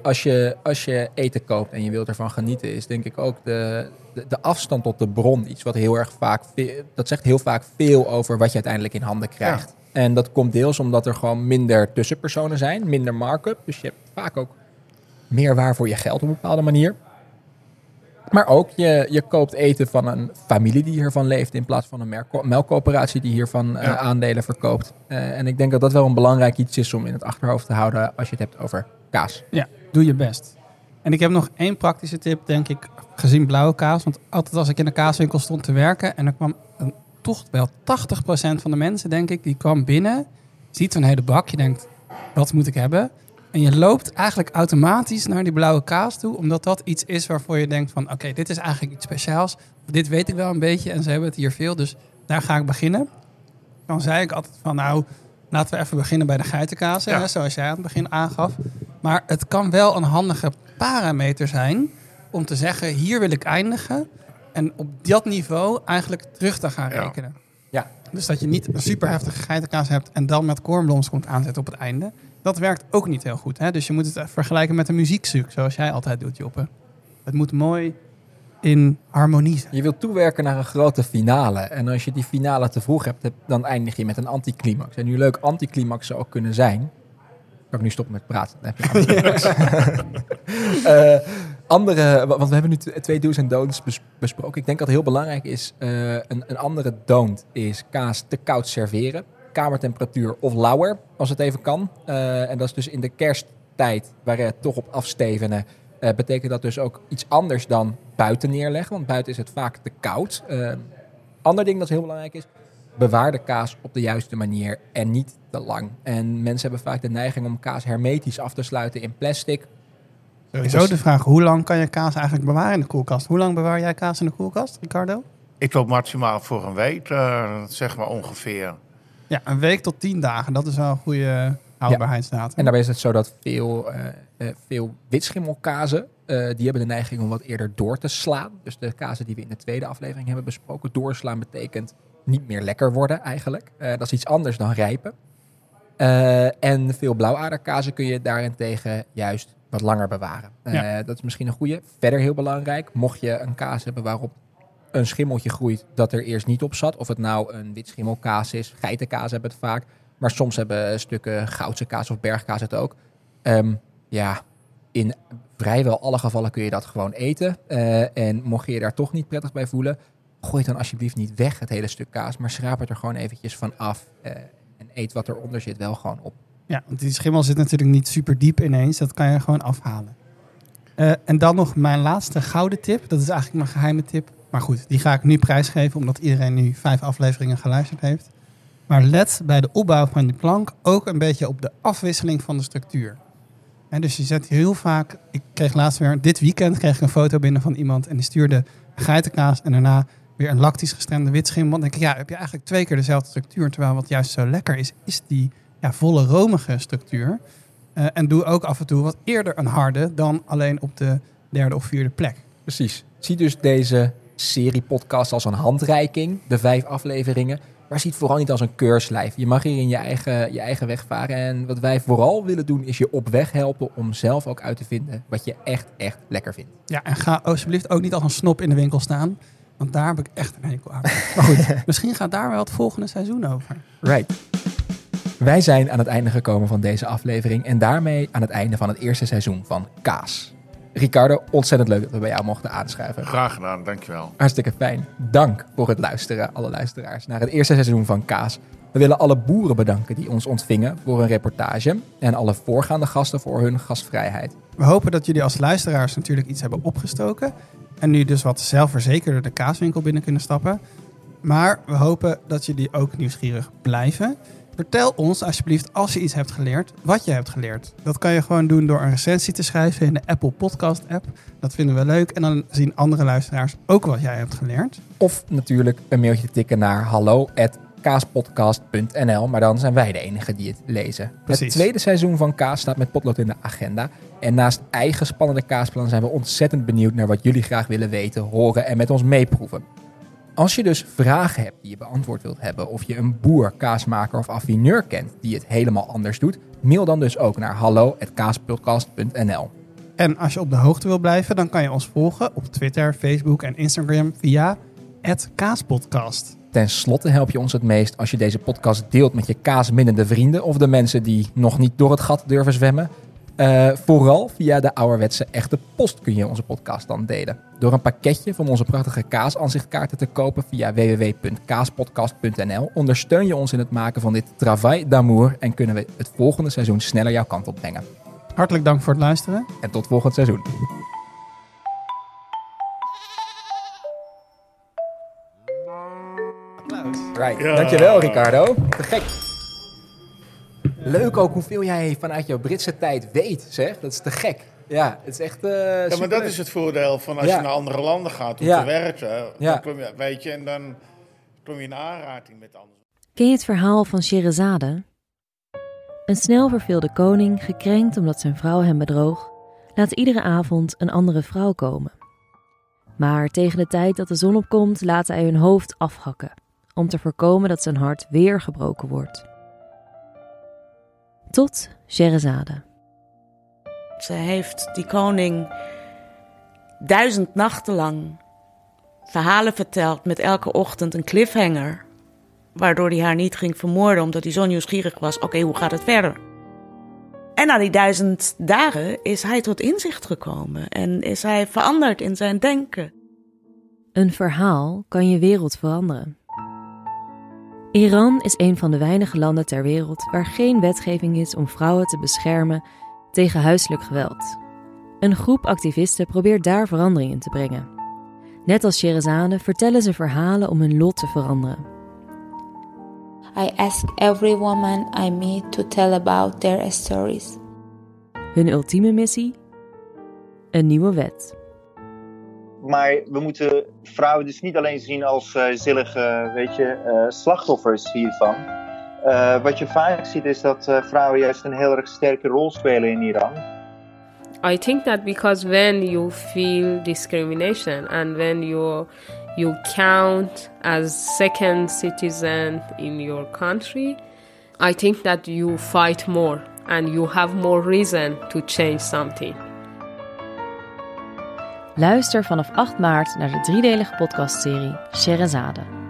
als, je, als je eten koopt en je wilt ervan genieten, is denk ik ook de, de, de afstand tot de bron iets wat heel erg vaak, dat zegt heel vaak veel over wat je uiteindelijk in handen krijgt. En dat komt deels omdat er gewoon minder tussenpersonen zijn, minder markup. Dus je hebt vaak ook meer waar voor je geld op een bepaalde manier. Maar ook, je, je koopt eten van een familie die hiervan leeft... in plaats van een melkcoöperatie die hiervan eh, aandelen verkoopt. Eh, en ik denk dat dat wel een belangrijk iets is om in het achterhoofd te houden... als je het hebt over kaas. Ja, doe je best. En ik heb nog één praktische tip, denk ik, gezien blauwe kaas. Want altijd als ik in de kaaswinkel stond te werken... en er kwam toch wel 80% van de mensen, denk ik, die kwam binnen... ziet zo'n hele bak, je denkt, wat moet ik hebben? En je loopt eigenlijk automatisch naar die blauwe kaas toe... omdat dat iets is waarvoor je denkt van... oké, dit is eigenlijk iets speciaals. Dit weet ik wel een beetje en ze hebben het hier veel, dus daar ga ik beginnen. Dan zei ik altijd van, nou, laten we even beginnen bij de geitenkaas... Ja. Hè, zoals jij aan het begin aangaf. Maar het kan wel een handige parameter zijn om te zeggen, hier wil ik eindigen. En op dat niveau eigenlijk terug te gaan Ja. rekenen. Ja. Dus dat je niet een super heftige geitenkaas hebt en dan met kornblons komt aanzetten op het einde. Dat werkt ook niet heel goed. Hè? Dus je moet het vergelijken met een muziekstuk, zoals jij altijd doet, Joppe. Het moet mooi in harmonie zijn. Je wilt toewerken naar een grote finale. En als je die finale te vroeg hebt, heb- dan eindig je met een anticlimax. En hoe leuk anticlimax zou ook kunnen zijn... Kan ik nu stoppen met praten? Dan heb je een anticlimax. Eh, andere, want we hebben nu twee do's en don'ts bes- besproken. Ik denk dat het heel belangrijk is, eh, een, een andere don't is kaas te koud serveren. Kamertemperatuur of lauwer, als het even kan. Eh, en dat is dus in de kersttijd, waar je toch op afstevenen, eh, betekent dat dus ook iets anders dan buiten neerleggen. Want buiten is het vaak te koud. Ander ding dat heel belangrijk is, bewaar de kaas op de juiste manier en niet te lang. En mensen hebben vaak de neiging om kaas hermetisch af te sluiten in plastic. Sowieso de vraag, hoe lang kan je kaas eigenlijk bewaren in de koelkast? Hoe lang bewaar jij kaas in de koelkast, Ricardo? Ik loop maximaal voor een week, eh, zeg maar ongeveer. Ja, een week tot tien dagen. Dat is wel een goede houdbaarheidsdatum. En daarbij is het zo dat veel, eh, eh, veel witschimmelkazen, eh, die hebben de neiging om wat eerder door te slaan. Dus de kazen die we in de tweede aflevering hebben besproken, doorslaan betekent niet meer lekker worden eigenlijk. Eh, dat is iets anders dan rijpen. Eh, en veel blauwaderkazen kun je daarentegen juist wat langer bewaren. Eh. Dat is misschien een goede. Verder heel belangrijk, mocht je een kaas hebben waarop een schimmeltje groeit dat er eerst niet op zat. Of het nou een witschimmelkaas is. Geitenkaas hebben het vaak. Maar soms hebben stukken goudse kaas of bergkaas het ook. Ehm, ja, in vrijwel alle gevallen kun je dat gewoon eten. Eh, en mocht je je daar toch niet prettig bij voelen, gooi dan alsjeblieft niet weg, het hele stuk kaas. Maar schraap het er gewoon eventjes van af. eh, en eet wat eronder zit wel gewoon op. Ja, want die schimmel zit natuurlijk niet super diep ineens. Dat kan je gewoon afhalen. Eh, en dan nog mijn laatste gouden tip. Dat is eigenlijk mijn geheime tip. Maar goed, die ga ik nu prijsgeven, omdat iedereen nu vijf afleveringen geluisterd heeft. Maar let bij de opbouw van die plank ook een beetje op de afwisseling van de structuur. En dus je zet heel vaak... Ik kreeg laatst weer... Dit weekend kreeg ik een foto binnen van iemand... en die stuurde geitenkaas en daarna weer een lactisch gestremde witschimmel. Dan denk ik, ja, heb je eigenlijk twee keer dezelfde structuur. Terwijl wat juist zo lekker is, is die ja, volle romige structuur. Eh, en doe ook af en toe wat eerder een harde dan alleen op de derde of vierde plek. Precies. Zie dus deze serie podcast als een handreiking, de vijf afleveringen. Maar zie het vooral niet als een keurslijf. Je mag hier in je eigen, je eigen weg varen. En wat wij vooral willen doen, is je op weg helpen om zelf ook uit te vinden wat je echt, echt lekker vindt. Ja, en ga alsjeblieft ook niet als een snop in de winkel staan. Want daar heb ik echt een hekel aan. Maar goed, misschien gaat daar wel het volgende seizoen over. Right. Wij zijn aan het einde gekomen van deze aflevering en daarmee aan het einde van het eerste seizoen van Kaas. Ricardo, ontzettend leuk dat we bij jou mochten aanschuiven. Graag gedaan, dankjewel. Hartstikke fijn. Dank voor het luisteren, alle luisteraars, naar het eerste seizoen van Kaas. We willen alle boeren bedanken die ons ontvingen voor een reportage en alle voorgaande gasten voor hun gastvrijheid. We hopen dat jullie als luisteraars natuurlijk iets hebben opgestoken. En nu dus wat zelfverzekerder de kaaswinkel binnen kunnen stappen. Maar we hopen dat jullie ook nieuwsgierig blijven. Vertel ons alsjeblieft als je iets hebt geleerd, wat je hebt geleerd. Dat kan je gewoon doen door een recensie te schrijven in de Apple Podcast app. Dat vinden we leuk en dan zien andere luisteraars ook wat jij hebt geleerd. Of natuurlijk een mailtje tikken naar hallo kaaspodcast.nl, maar dan zijn wij de enige die het lezen. Precies. Het tweede seizoen van Kaas staat met potlood in de agenda. En naast eigen spannende kaasplannen zijn we ontzettend benieuwd naar wat jullie graag willen weten, horen en met ons meeproeven. Als je dus vragen hebt die je beantwoord wilt hebben, of je een boer, kaasmaker of affineur kent die het helemaal anders doet, mail dan dus ook naar hallo.kaaspodcast.nl. En als je op de hoogte wil blijven, dan kan je ons volgen op Twitter, Facebook en Instagram via @kaaspodcast. Ten slotte help je ons het meest als je deze podcast deelt met je kaasminnende vrienden of de mensen die nog niet door het gat durven zwemmen. Uh, vooral via de ouderwetse echte post kun je onze podcast dan delen. Door een pakketje van onze prachtige kaasanzichtkaarten te kopen via www.kaaspodcast.nl ondersteun je ons in het maken van dit travail d'amour en kunnen we het volgende seizoen sneller jouw kant op brengen. Hartelijk dank voor het luisteren. En tot volgend seizoen. Right. Ja. Dankjewel Ricardo. Te gek. Leuk ook hoeveel jij vanuit jouw Britse tijd weet, zeg. Dat is te gek. Ja, het is echt eh Ja, maar dat is het voordeel van als Ja. je naar andere landen gaat om Ja. te werken. Ja. Dan kom je, weet je, en dan kom je in aanraking met anderen. Ken je het verhaal van Sherazade? Een snel verveelde koning, gekrenkt omdat zijn vrouw hem bedroog, laat iedere avond een andere vrouw komen. Maar tegen de tijd dat de zon opkomt, laat hij hun hoofd afhakken, om te voorkomen dat zijn hart weer gebroken wordt. Tot Sherazade. Ze heeft die koning duizend nachten lang verhalen verteld met elke ochtend een cliffhanger. Waardoor hij haar niet ging vermoorden omdat hij zo nieuwsgierig was. Oké, hoe gaat het verder? En na die duizend dagen is hij tot inzicht gekomen en is hij veranderd in zijn denken. Een verhaal kan je wereld veranderen. Iran is een van de weinige landen ter wereld waar geen wetgeving is om vrouwen te beschermen tegen huiselijk geweld. Een groep activisten probeert daar verandering in te brengen. Net als Sherazade vertellen ze verhalen om hun lot te veranderen. I ask every woman I meet to tell about their stories. Hun ultieme missie? Een nieuwe wet. Maar we moeten vrouwen dus niet alleen zien als eh zillige, weet je, eh, slachtoffers hiervan. Eh, wat je vaak ziet is dat vrouwen juist een heel erg sterke rol spelen in Iran. I think that because when you feel discrimination and when you you count as second citizen in your country, I think that you fight more and you have more reason to change something. Luister vanaf 8 maart naar de driedelige podcastserie Sherazade.